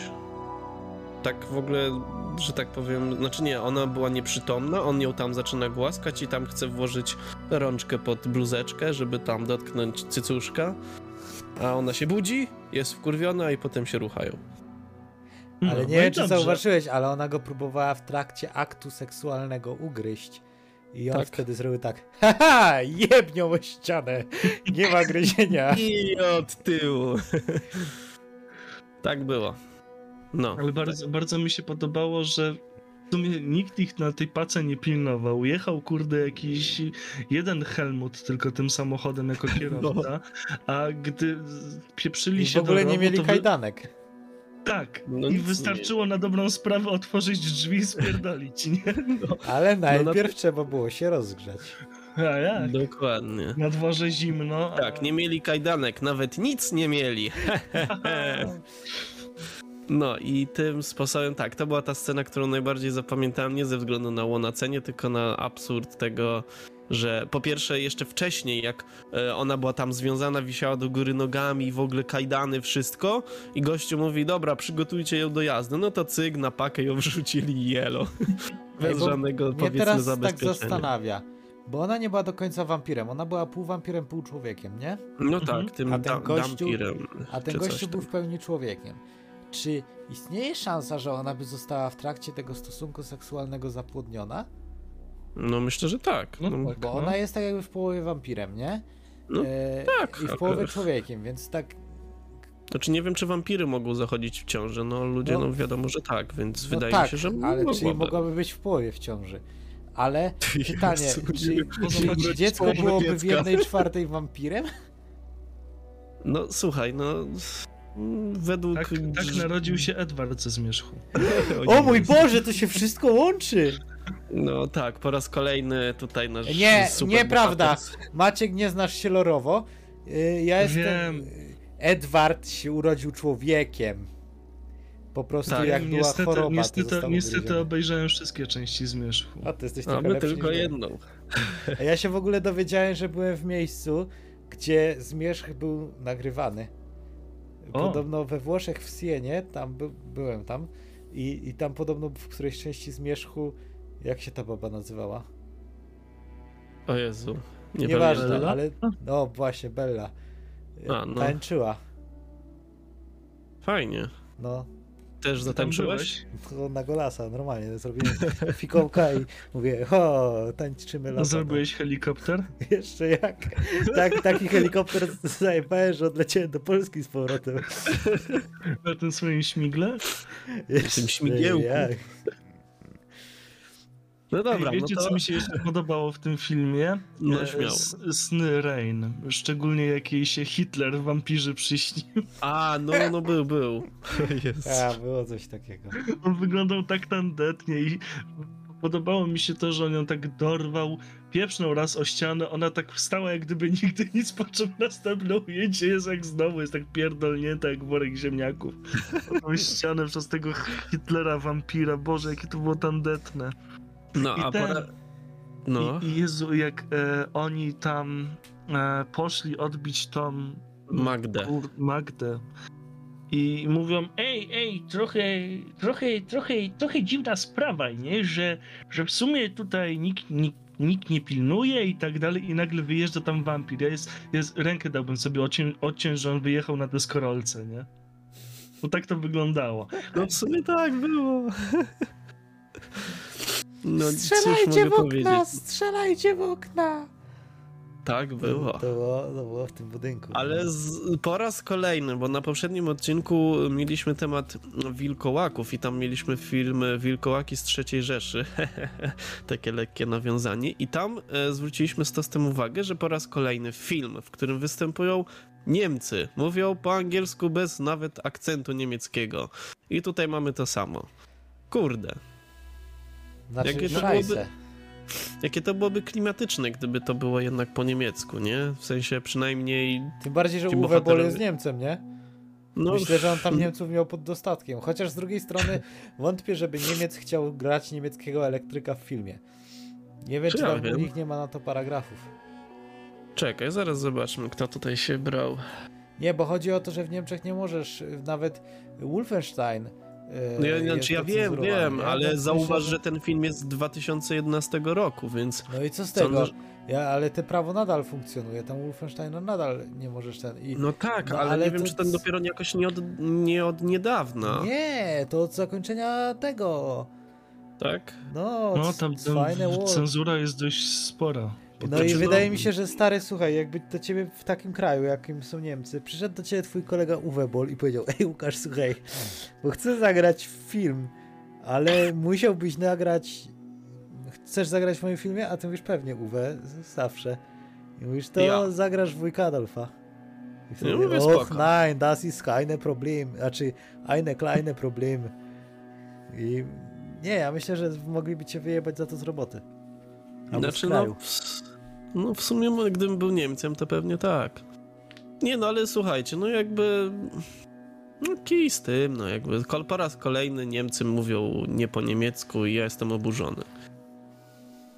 Tak w ogóle, że tak powiem, znaczy nie, ona była nieprzytomna, on ją tam zaczyna głaskać i tam chce włożyć rączkę pod bluzeczkę, żeby tam dotknąć cycuszka, a ona się budzi, jest wkurwiona i potem się ruchają. Ale No, nie no wiem, czy dobrze. zauważyłeś, ale ona go próbowała w trakcie aktu seksualnego ugryźć. I on Tak. wtedy zrobił tak. Haha, jebnią o ścianę. Nie ma gryzienia. [laughs] I od tyłu. tak było. No. Ale bardzo, bardzo mi się podobało, że w sumie nikt ich na tej pace nie pilnował. Jechał, kurde, jakiś jeden Helmut tylko tym samochodem jako [laughs] kierowca, a gdy pieprzyli I w się ogóle do nie mieli to wy- kajdanek. Tak, No i wystarczyło na dobrą sprawę otworzyć drzwi i spierdolić, nie? [laughs] No. Ale na- najpierw trzeba było się rozgrzać. A jak? Dokładnie. Na dworze zimno. a- Tak, nie mieli kajdanek, nawet nic nie mieli. [laughs] No i tym sposobem, tak, to była ta scena, którą najbardziej zapamiętałem, nie ze względu na łonacenie, tylko na absurd tego, że po pierwsze jeszcze wcześniej, jak e, ona była tam związana, wisiała do góry nogami, w ogóle kajdany, wszystko i gościu mówi, dobra, przygotujcie ją do jazdy, no to cyk, na pakę ją [laughs] wrzucili i jelo. [laughs] Ej, Bez bo żadnego, powiedzmy, teraz tak zabezpieczenia. zastanawia. Bo ona nie była do końca wampirem, ona była pół wampirem, pół człowiekiem, nie? No Mhm. tak, tym A ten da- gościu- dampirem. A ten gościu tam. był w pełni człowiekiem. Czy istnieje szansa, że ona by została w trakcie tego stosunku seksualnego zapłodniona? No myślę, że tak. No No, tak. Bo no. ona jest tak jakby w połowie wampirem, nie? No, e, tak, I w połowie człowiekiem, więc tak. Znaczy nie wiem, czy wampiry mogą zachodzić w ciąży, no ludzie, No. no, wiadomo, że tak, więc No wydaje tak, mi się, że ale mogłaby. czyli mogłaby być w połowie w ciąży. Ale [laughs] pytanie, czy, czy dziecko byłoby w jednej czwartej wampirem? No słuchaj, no według... Tak, tak narodził się Edward ze zmierzchu. [laughs] O mój Boże, to się wszystko łączy! No tak, po raz kolejny tutaj nasz Nie, super nieprawda. bohater. Maciek, nie znasz się lorowo. Y, Ja jestem. Wiem. Edward się urodził człowiekiem. Po prostu Tak, jak była niestety, choroba, to niestety, niestety obejrzałem wszystkie części zmierzchu. A ty jesteś A trochę my lepszy tylko jedną. A ja się w ogóle dowiedziałem, że byłem w miejscu, gdzie Zmierzch był nagrywany. O. Podobno we Włoszech w Sienie, tam by, byłem tam i, i tam podobno w którejś części Zmierzchu, jak się ta baba nazywała? O Jezu, nie Nieważne, pamiętam. ale no właśnie, Bella. A, no. Tańczyła. Fajnie. No. Też Tam zatańczyłeś? To na golasa, normalnie. Zrobiłem [laughs] fikołka i mówię, o, tańczymy No, lata. Zrobiłeś helikopter? [laughs] Jeszcze jak. Tak, taki helikopter zajebałem, że odleciałem do Polski z powrotem. [laughs] Na tym swoim śmigle? Jeszcze śmigiełku. jak. No dobra, Ej, wiecie, no to... co mi się jeszcze podobało w tym filmie? No, E, śmiało. s- Sny Rain. Szczególnie jak jej się Hitler w wampirze przyśnił. [laughs] A, no, no był, był. Jest. A, było coś takiego. On wyglądał tak tandetnie i podobało mi się to, że on ją tak dorwał, pieprznął raz o ścianę, ona tak wstała jak gdyby nigdy nic, po czym następne ujęcie jest jak znowu, jest tak pierdolnięta jak worek ziemniaków. O tą ścianę przez tego Hitlera wampira, Boże, jakie to było tandetne. No, I a ten- pora... No, I, Jezu, jak e, oni tam e, poszli odbić tą Magdę. Kur- Magdę. I mówią, ej, ej, trochę, trochę, trochę, trochę dziwna sprawa, nie? Że, że w sumie tutaj nikt, nikt, nikt nie pilnuje i tak dalej i nagle wyjeżdża tam wampir. Ja jest, jest, rękę dałbym sobie odciąć, odciąć, że on wyjechał na deskorolce, nie? Bo tak to wyglądało. No w sumie tak było. No, cóż mogę powiedzieć? strzelajcie w okna! Tak było. To było, to było w tym budynku. Ale z, po raz kolejny, bo na poprzednim odcinku mieliśmy temat wilkołaków i tam mieliśmy film Wilkołaki z III Rzeszy. [laughs] Takie lekkie nawiązanie. I tam e, zwróciliśmy z tostem uwagę, że po raz kolejny film, w którym występują Niemcy. Mówią po angielsku bez nawet akcentu niemieckiego. I tutaj mamy to samo. Kurde. Znaczy, jakie to byłoby- Jakie to byłoby klimatyczne, gdyby to było jednak po niemiecku, nie? W sensie przynajmniej... Tym bardziej, że Uwe Boll jest Niemcem, nie? No, Myślę, że on tam [laughs] Niemców miał pod dostatkiem. Chociaż z drugiej strony [laughs] wątpię, żeby Niemiec chciał grać niemieckiego elektryka w filmie. Nie wiem, Czy czy ja tam nich nie ma na to paragrafów. Czekaj, zaraz zobaczmy, kto tutaj się brał. Nie, bo chodzi o to, że w Niemczech nie możesz, nawet Wolfenstein. E, No ja, jest znaczy, ja wiem, wiem, nie? ale Więc zauważ, myślę, że ten film jest z 2011 roku, więc No i co z tego? że- Ja, ale te prawo nadal funkcjonuje. Tam Wolfensteina nadal nie możesz ten. I... no tak, No, ale, ale nie wiem, to- czy ten dopiero jakoś nie od, nie od niedawna, Nie, to od zakończenia tego. tak? No, No tam, fajne tam cenzura jest dość spora. No Znaczy, i no- wydaje mi się, że stary, słuchaj, jakby do ciebie w takim kraju, jakim są Niemcy, przyszedł do ciebie twój kolega Uwe Boll i powiedział, ej Łukasz, słuchaj, bo chcę zagrać film, ale musiałbyś nagrać, chcesz zagrać w moim filmie? A ty mówisz, pewnie Uwe, zawsze. I mówisz, to Ja. zagrasz wujka Adolfa. I wtedy, mówię, och nein, das ist keine Problem, znaczy eine kleine Problem. I nie, ja myślę, że mogliby cię wyjebać za to z roboty. Albo Znaczy, no, no w sumie gdybym był Niemcem, to pewnie tak. Nie no, ale słuchajcie, no jakby... No kij z tym, no jakby po raz kolejny Niemcy mówią nie po niemiecku i ja jestem oburzony.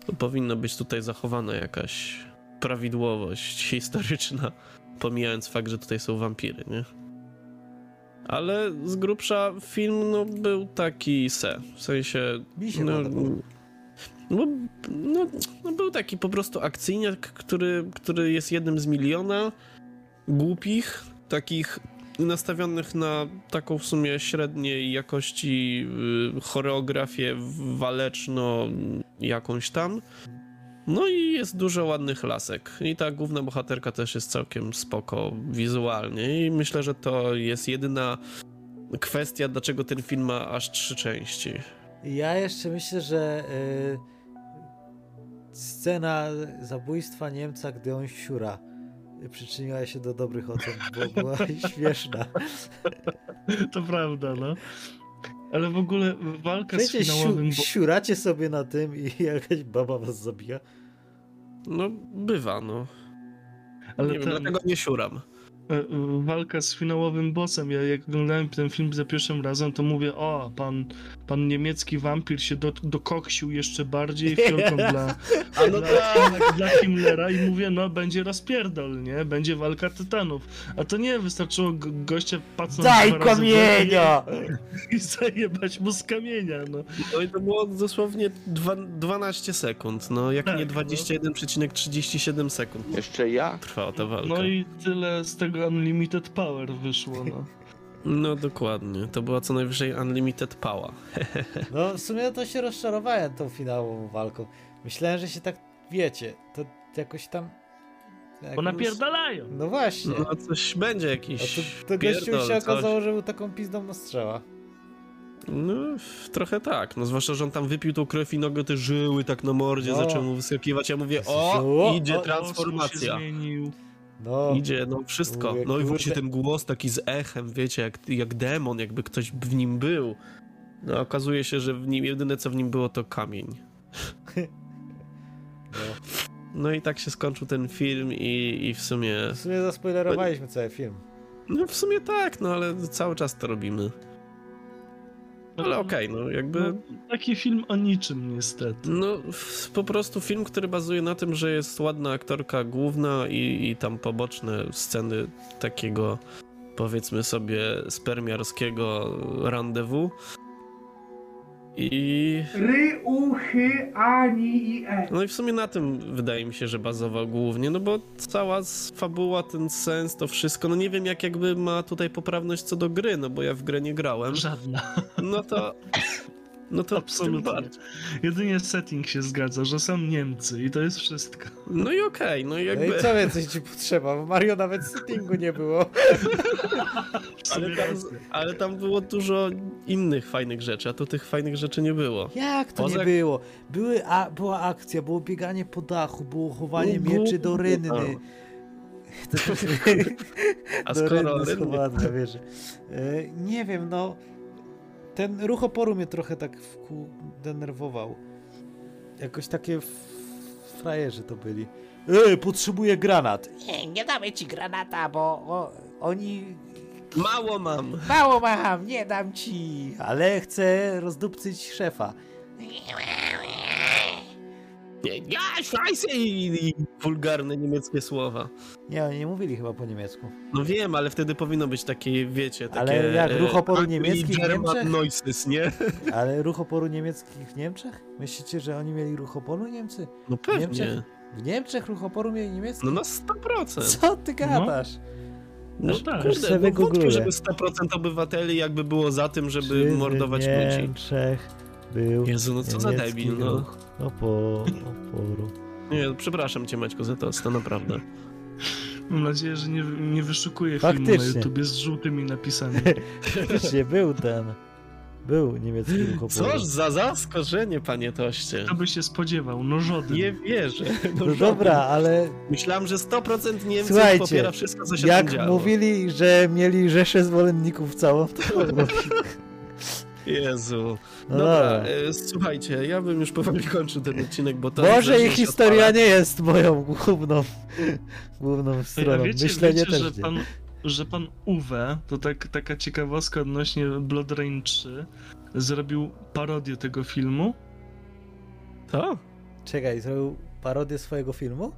To powinna być tutaj zachowana jakaś prawidłowość historyczna, pomijając fakt, że tutaj są wampiry, nie? Ale z grubsza film no, był taki se, w sensie... Mi się no, podobał. No, no, no był taki po prostu akcyjniak, który, który jest jednym z miliona głupich, takich nastawionych na taką w sumie średniej jakości y, choreografię waleczno jakąś tam. No i jest dużo ładnych lasek. I ta główna bohaterka też jest całkiem spoko wizualnie i myślę, że to jest jedyna kwestia, dlaczego ten film ma aż trzy części. Ja jeszcze myślę, że y, scena zabójstwa Niemca, gdy on siura, przyczyniła się do dobrych ocen, bo była [laughs] śmieszna. To prawda, no. Ale w ogóle walka z finałowym... siu, siuracie sobie na tym i [laughs] jakaś baba was zabija. No, bywa, no. Ale nie wiem, ten- dlatego nie siuram. E, e, walka z finałowym bossem. Ja jak oglądałem ten film za pierwszym razem, to mówię, o, pan, pan niemiecki wampir się do, dokoksił jeszcze bardziej fiolką dla, [laughs] A no dla, tak. dla, dla Himmlera i mówię, no będzie rozpierdol, nie? Będzie walka tytanów. A to nie, wystarczyło go, gościa pacnąć Daj kamienia! [laughs] I zajebać mu z kamienia, no. No i to było dosłownie dwa, 12 sekund, no jak Tak, nie no. 21,37 sekund Jeszcze ja? trwała ta walka. No i tyle z tego Unlimited Power wyszło, no. [laughs] No dokładnie, to była co najwyżej Unlimited Power. [laughs] No w sumie to się rozczarowałem tą finałową walką. Myślałem, że się tak, wiecie, to jakoś tam... Bo jakoś- napierdalają. No właśnie. No coś będzie A jakiś to, to gościu się coś. okazało, że był taką pizdą na strzała. No, trochę tak. No zwłaszcza, że on tam wypił tą krew i nagle te żyły tak na mordzie No. zaczęły mu wyskakiwać. Ja mówię, o, O, idzie o, transformacja. No, Idzie, no wszystko. Mówię, No i właśnie ten głos taki z echem, wiecie, jak, jak demon, jakby ktoś w nim był. No okazuje się, że w nim, jedyne co w nim było to kamień. [laughs] no. No i tak się skończył ten film i, i w sumie... W sumie zaspoilerowaliśmy cały film. No w sumie tak, no ale cały czas to robimy. Ale okej, no jakby... No, taki film o niczym niestety. No, po prostu film, który bazuje na tym, że jest ładna aktorka główna i, i tam poboczne sceny takiego, powiedzmy sobie, spermiarskiego rendezvous. I. Ry, u, chy, a, ni i e. No i w sumie na tym wydaje mi się, że bazował głównie, no bo cała s- fabuła, ten sens, to wszystko, no nie wiem jak jakby ma tutaj poprawność co do gry, no bo ja w grę nie grałem. Żadna. No to. No to Absolutnie. Jedynie setting się zgadza, że są Niemcy i to jest wszystko. No i okej, no i No jakby. i co więcej ci potrzeba? Bo Mario nawet settingu nie było. [laughs] Ale tam, ale tam było dużo innych fajnych rzeczy, a tu tych fajnych rzeczy nie było. Jak to Poza- nie było? Były, a, była akcja, było bieganie po dachu, było chowanie mieczy do rynny. No. [laughs] A skoro rynny rynny- schowane, wiesz. E, nie wiem, no. Ten ruch oporu mnie trochę tak wku denerwował. Jakoś takie frajerzy to byli. Ej, potrzebuję granat. Nie, nie damy ci granata, bo o, oni Mało mam. Mało mam, nie dam ci. Ale chcę rozdupcyć szefa. [laughs] Ja, szajse i, i wulgarne niemieckie słowa. Nie, oni nie mówili chyba po niemiecku. No wiem, ale wtedy powinno być takie, wiecie, takie... Ale jak e, ruch oporu Angli- niemiecki w Niemczech? Noises, nie? [laughs] Ale ruch oporu niemiecki w Niemczech? Myślicie, że oni mieli ruch oporu Niemcy? No pewnie. Niemczech? W Niemczech ruch oporu mieli niemiecki? No na 100%. Co ty gadasz? No, tak. kurde, no wątpię, żeby 100% obywateli jakby było za tym, żeby Czy w mordować ludzi. Niemczech był Jezu, no co za debil, no. ruch oporu. oporu. Nie, przepraszam cię Maćku za to, to naprawdę. Mam nadzieję, że nie, nie wyszukuję filmu na Faktycznie. YouTubie z żółtymi napisami. [laughs] Faktycznie był ten. Był niemiecki ruch oporu. Coż za zaskoczenie, panie Toście. Kto by się spodziewał? No żaden. Nie wierzę. No, No dobra, ale Myślałem, że 100% Niemców Słuchajcie, popiera wszystko, co się tam jak mówili, że mieli rzeszę zwolenników całą, [laughs] to Jezu. No Dobra, dobra. e, słuchajcie, ja bym już powoli [laughs] kończył ten odcinek, bo to... Może się historia odpalać. nie jest moją główną, [laughs] główną A stroną. wiecie, Myślenie wiecie też że, nie. pan, że pan Uwe, to tak, taka ciekawostka odnośnie Blood Rain 3, zrobił parodię tego filmu? To? Czekaj, zrobił parodię swojego filmu?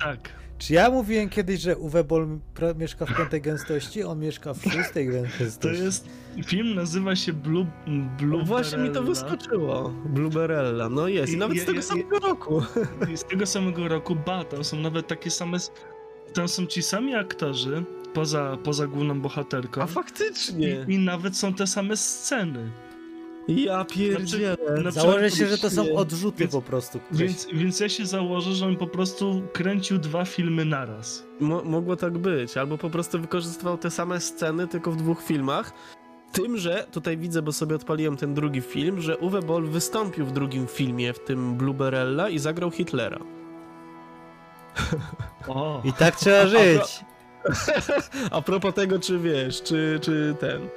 Tak. Czy ja mówiłem kiedyś, że Uwe Boll mieszka w piątej gęstości, on mieszka w szóstej To gęstości? jest. Film nazywa się Blue. Blue No właśnie mi to wyskoczyło. Blueberella, no jest. I I- nawet i- z tego i- samego roku. I [laughs] z tego samego roku, ba, tam są nawet takie same. Tam są ci sami aktorzy, poza, poza główną bohaterką. A faktycznie. I, I nawet są te same sceny. Ja pierdzielę. Na Założę się, że to są odrzuty Więc- po prostu. Więc, więc ja się założę, że on po prostu kręcił dwa filmy naraz. Mo mogło tak być, albo po prostu wykorzystywał te same sceny, tylko w dwóch filmach. Tym, że tutaj widzę, bo sobie odpaliłem ten drugi film, że Uwe Boll wystąpił w drugim filmie, w tym Blueberella i zagrał Hitlera. [laughs] O, I tak trzeba żyć. [laughs] A propos tego, czy wiesz, czy, czy ten.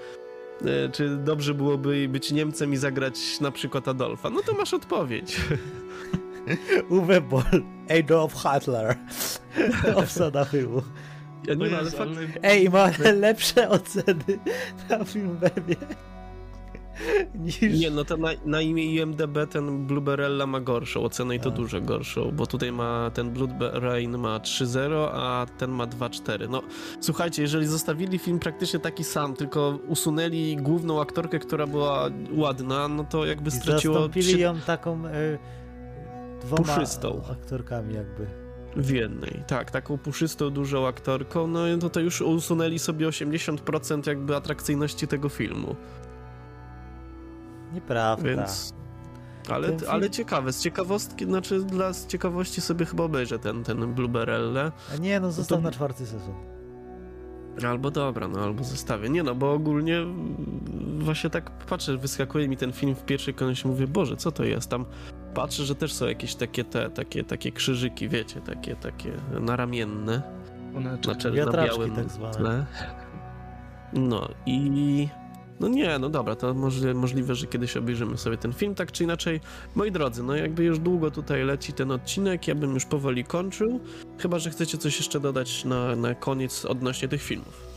E, Czy dobrze byłoby być Niemcem i zagrać na przykład Adolfa? No to masz odpowiedź. [laughs] Uwe Boll, Adolf Hitler. [laughs] Obsada filmu. Ja nie o wiem, ale fakt, Ej, ma [laughs] lepsze oceny na Filmwebie niż... Nie, no to na, na imię IMDB ten Blueberella ma gorszą ocenę i to A. dużo gorszą, bo tutaj ma ten Blood Rain ma 3.0, a ten ma 2.4. No słuchajcie, jeżeli zostawili film praktycznie taki sam, tylko usunęli główną aktorkę, która była ładna, no to jakby I straciło... zastąpili trzy- ją taką e, dwoma Puszystą. aktorkami jakby. W jednej, tak, taką puszystą, dużą aktorką, no to to już usunęli sobie 80% jakby atrakcyjności tego filmu, Nieprawda. więc... Ale, film- ale ciekawe, z ciekawostki, znaczy dla z ciekawości sobie chyba obejrzę ten, ten Blueberelle. A nie, no został to- na czwarty sezon. Albo dobra, no albo zostawię. Nie no, bo ogólnie właśnie tak patrzę, wyskakuje mi ten film w pierwszej kolejności, mówię, Boże, co to jest? Tam patrzę, że też są jakieś takie te, takie, takie krzyżyki, wiecie, takie, takie naramienne, One na, czer- na Wiatraczki białym tak zwane. tle. No i... No nie, no dobra, to możliwe, że kiedyś obejrzymy sobie ten film, tak czy inaczej. Moi drodzy, no jakby już długo tutaj leci ten odcinek, ja bym już powoli kończył, chyba, że chcecie coś jeszcze dodać na, na koniec odnośnie tych filmów.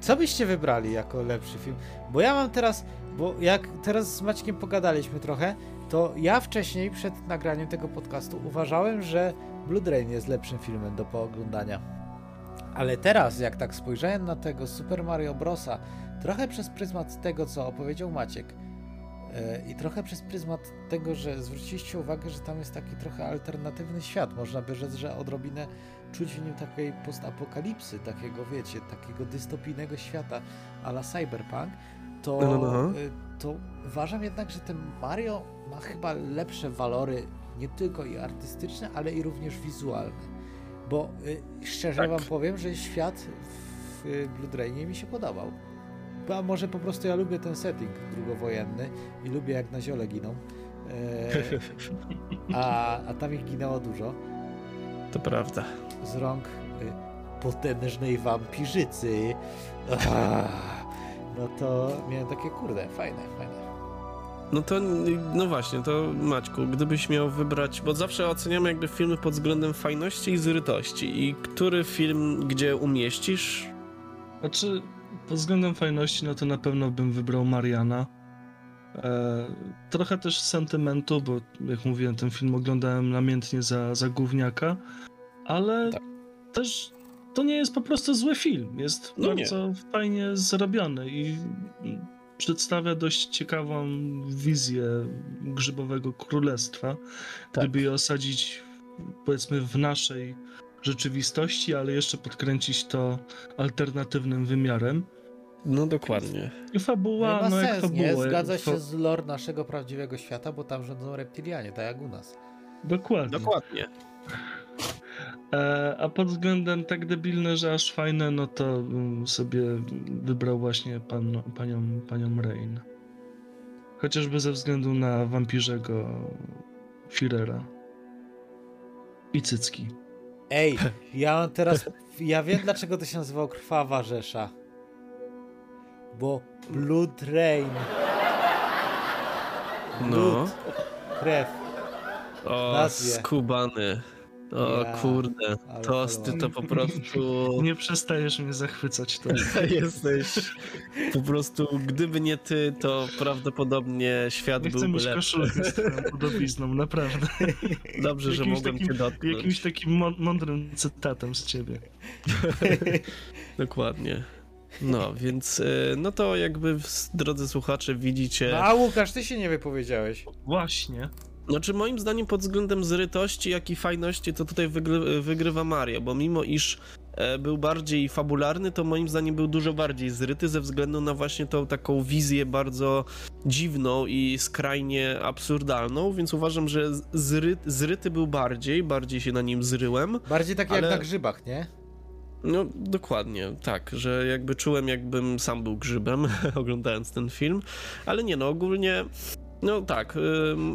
Co byście wybrali jako lepszy film? Bo ja mam teraz, bo jak teraz z Maćkiem pogadaliśmy trochę, to ja wcześniej, przed nagraniem tego podcastu, uważałem, że Blood Rain jest lepszym filmem do pooglądania. Ale teraz, jak tak spojrzałem na tego Super Mario Brosa, trochę przez pryzmat tego, co opowiedział Maciek, e, i trochę przez pryzmat tego, że zwróciliście uwagę, że tam jest taki trochę alternatywny świat. Można by rzec, że odrobinę czuć w nim takiej postapokalipsy, takiego wiecie, takiego dystopijnego świata a la cyberpunk, to, No, no, no. y, to uważam jednak, że ten Mario ma chyba lepsze walory nie tylko i artystyczne, ale i również wizualne. Bo y, szczerze Tak. wam powiem, że świat w y, Blood Rainie mi się podobał. A może po prostu ja lubię ten setting drugowojenny i lubię jak na ziole giną. E, a, a tam ich ginęło dużo To prawda. z rąk y, potężnej wampirzycy. No to miałem takie kurde, fajne, fajne. No to, no właśnie, to Maćku, gdybyś miał wybrać, bo zawsze oceniamy jakby filmy pod względem fajności i zrytości. I który film, gdzie umieścisz? Znaczy, pod względem fajności, no to na pewno bym wybrał Mariana. E, trochę też sentymentu, bo jak mówiłem, ten film oglądałem namiętnie za, za gówniaka, ale Tak. też to nie jest po prostu zły film. Jest No nie. bardzo fajnie zrobiony i przedstawia dość ciekawą wizję grzybowego królestwa. Tak. Gdyby je osadzić, powiedzmy, w naszej rzeczywistości, ale jeszcze podkręcić to alternatywnym wymiarem. No dokładnie. I fabuła, No, no, ma jak sens, nie? fabuła. Zgadza fa- się z lore naszego prawdziwego świata, bo tam rządzą reptilianie, tak jak u nas. Dokładnie. Dokładnie. E, a pod względem tak debilne, że aż fajne, no to sobie wybrał właśnie pan, panią, panią Rain. Chociażby ze względu na wampirzego Führera. I cycki. Ej, [laughs] ja teraz, ja wiem dlaczego to się nazywało Krwawa Rzesza. Bo Blood Rain. No. Blood, krew. O, Nazwie. skubany. O Ja, kurde. Tosty to po prostu... [laughs] Nie przestajesz mnie zachwycać to. [laughs] Jesteś po prostu, gdyby nie ty, to prawdopodobnie świat Nie chcę byłby mieć lepszy. koszulki z twoją [laughs] podobizną, naprawdę. Dobrze, że Jakimś mogłem takim- cię dotknąć. Jakimś takim mą- mądrym cytatem z ciebie. Dokładnie. No, więc y, no to jakby drodzy słuchacze widzicie, No a Łukasz, ty się nie wypowiedziałeś. Właśnie. Znaczy moim zdaniem pod względem zrytości jak i fajności to tutaj wygry, wygrywa Mario, bo mimo iż e, był bardziej fabularny, to moim zdaniem był dużo bardziej zryty ze względu na właśnie tą taką wizję bardzo dziwną i skrajnie absurdalną, więc uważam, że zry, zryty był bardziej, bardziej się na nim zryłem. Bardziej tak Ale- jak na grzybach, nie? No, dokładnie, tak, że jakby czułem, jakbym sam był grzybem, [laughs] oglądając ten film, ale nie, no ogólnie, no tak,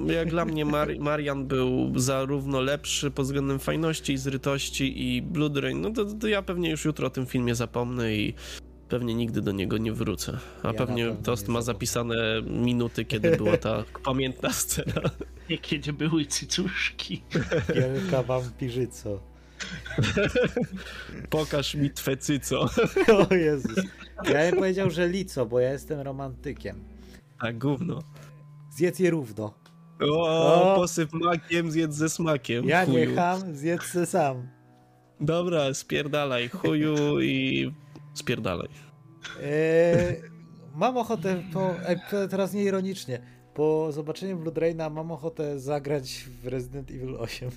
jak dla mnie Mar- [laughs] Marian był zarówno lepszy pod względem fajności i zrytości i Blood Rain, no to, to ja pewnie już jutro o tym filmie zapomnę i pewnie nigdy do niego nie wrócę. A Ja pewnie Tost ma zapisane minuty, kiedy była ta [laughs] pamiętna scena. Kiedy były cycuszki. [laughs] Wielka wampirzyco. Pokaż mi twe cyco. O Jezus. Ja bym powiedział, że lico, bo ja jestem romantykiem. Tak, gówno. Zjedz je równo. O, O. posyp makiem, zjedz ze smakiem. Ja nie chuju. ham, zjedz se sam. Dobra, spierdalaj, chuju i spierdalaj. Eee, mam ochotę, po, e, teraz nie ironicznie, po zobaczeniu Blood Raina mam ochotę zagrać w Resident Evil 8.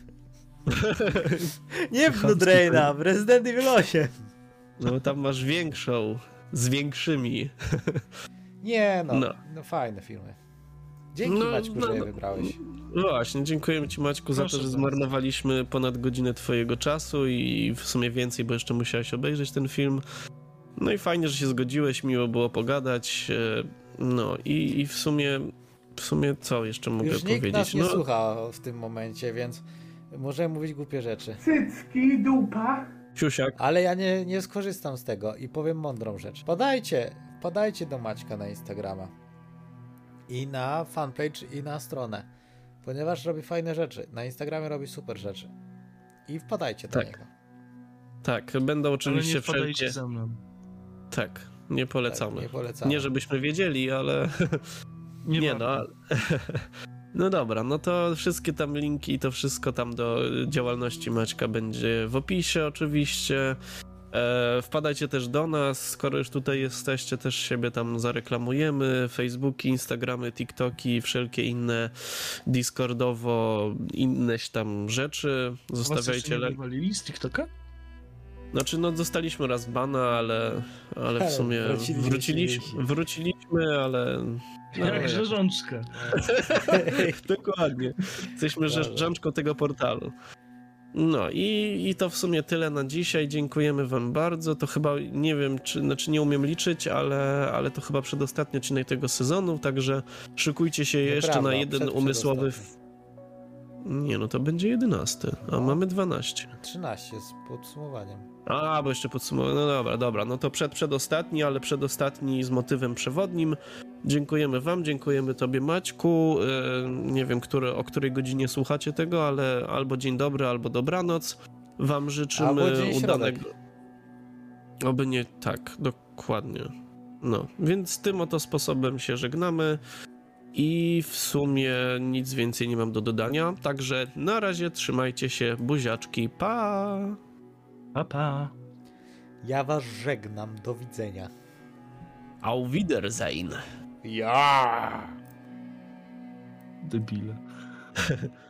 Nie w Blood Raina, w Resident Evil 8. No bo tam masz większą, z większymi. Nie no, no, No. fajne filmy. Dzięki No, Maćku, no, że je no. wybrałeś. No Właśnie, dziękujemy Ci Maćku za Proszę to, że bardzo. zmarnowaliśmy ponad godzinę Twojego czasu i w sumie więcej, bo jeszcze musiałeś obejrzeć ten film. No i fajnie, że się zgodziłeś, miło było pogadać. e, No i, i w sumie, w sumie co jeszcze mogę Już nikt nas powiedzieć? nie No, słucha w tym momencie, więc możemy mówić głupie rzeczy. Cycki, dupa. Siusiak, Ale ja nie, nie skorzystam z tego i powiem mądrą rzecz. Podajcie, podajcie do Maćka na Instagrama. I na fanpage, i na stronę. Ponieważ robi fajne rzeczy. Na Instagramie robi super rzeczy. I wpadajcie do Tak. niego. tak, będą Ale oczywiście nie wpadajcie wszelkie... za mną. Tak, nie polecamy. Tak, nie polecamy. Nie żebyśmy wiedzieli, ale... [laughs] Nie, Nie no, ale... [laughs] No dobra, no to wszystkie tam linki i to wszystko tam do działalności Maćka będzie w opisie oczywiście. E, wpadajcie też do nas, skoro już tutaj jesteście, też siebie tam zareklamujemy. Facebooki, Instagramy, TikToki, wszelkie inne Discordowo, inneś tam rzeczy. Was Zostawiajcie... nie Le... z TikToka? Znaczy, no dostaliśmy raz bana, ale, ale w sumie wróciliśmy wróciliśmy, wróciliśmy ale... No, Jak rzeżączka. [laughs] Dokładnie. Jesteśmy Dobra. rzeczką tego portalu. No i, i to w sumie tyle na dzisiaj. Dziękujemy wam bardzo. To chyba, nie wiem, czy, znaczy nie umiem liczyć, ale, ale to chyba przedostatni odcinek tego sezonu, także szykujcie się jeszcze na jeden umysłowy... Nie, no to będzie 11, a No. mamy 12. 13 z podsumowaniem. A, bo jeszcze podsumowuję. No dobra, dobra. No to przed, przedostatni, ale przedostatni z motywem przewodnim. Dziękujemy Wam, dziękujemy Tobie, Maćku. E, nie wiem, który, o której godzinie słuchacie tego, ale albo dzień dobry, albo dobranoc. Wam życzymy Albo dzień środek. udanego. Oby nie tak, dokładnie. No, więc tym oto sposobem się żegnamy. I w sumie nic więcej nie mam do dodania. Także na razie trzymajcie się, buziaczki, pa! Pa, pa. Ja was żegnam. Do widzenia. Auf Wiedersehen. Ja! Debile. [laughs]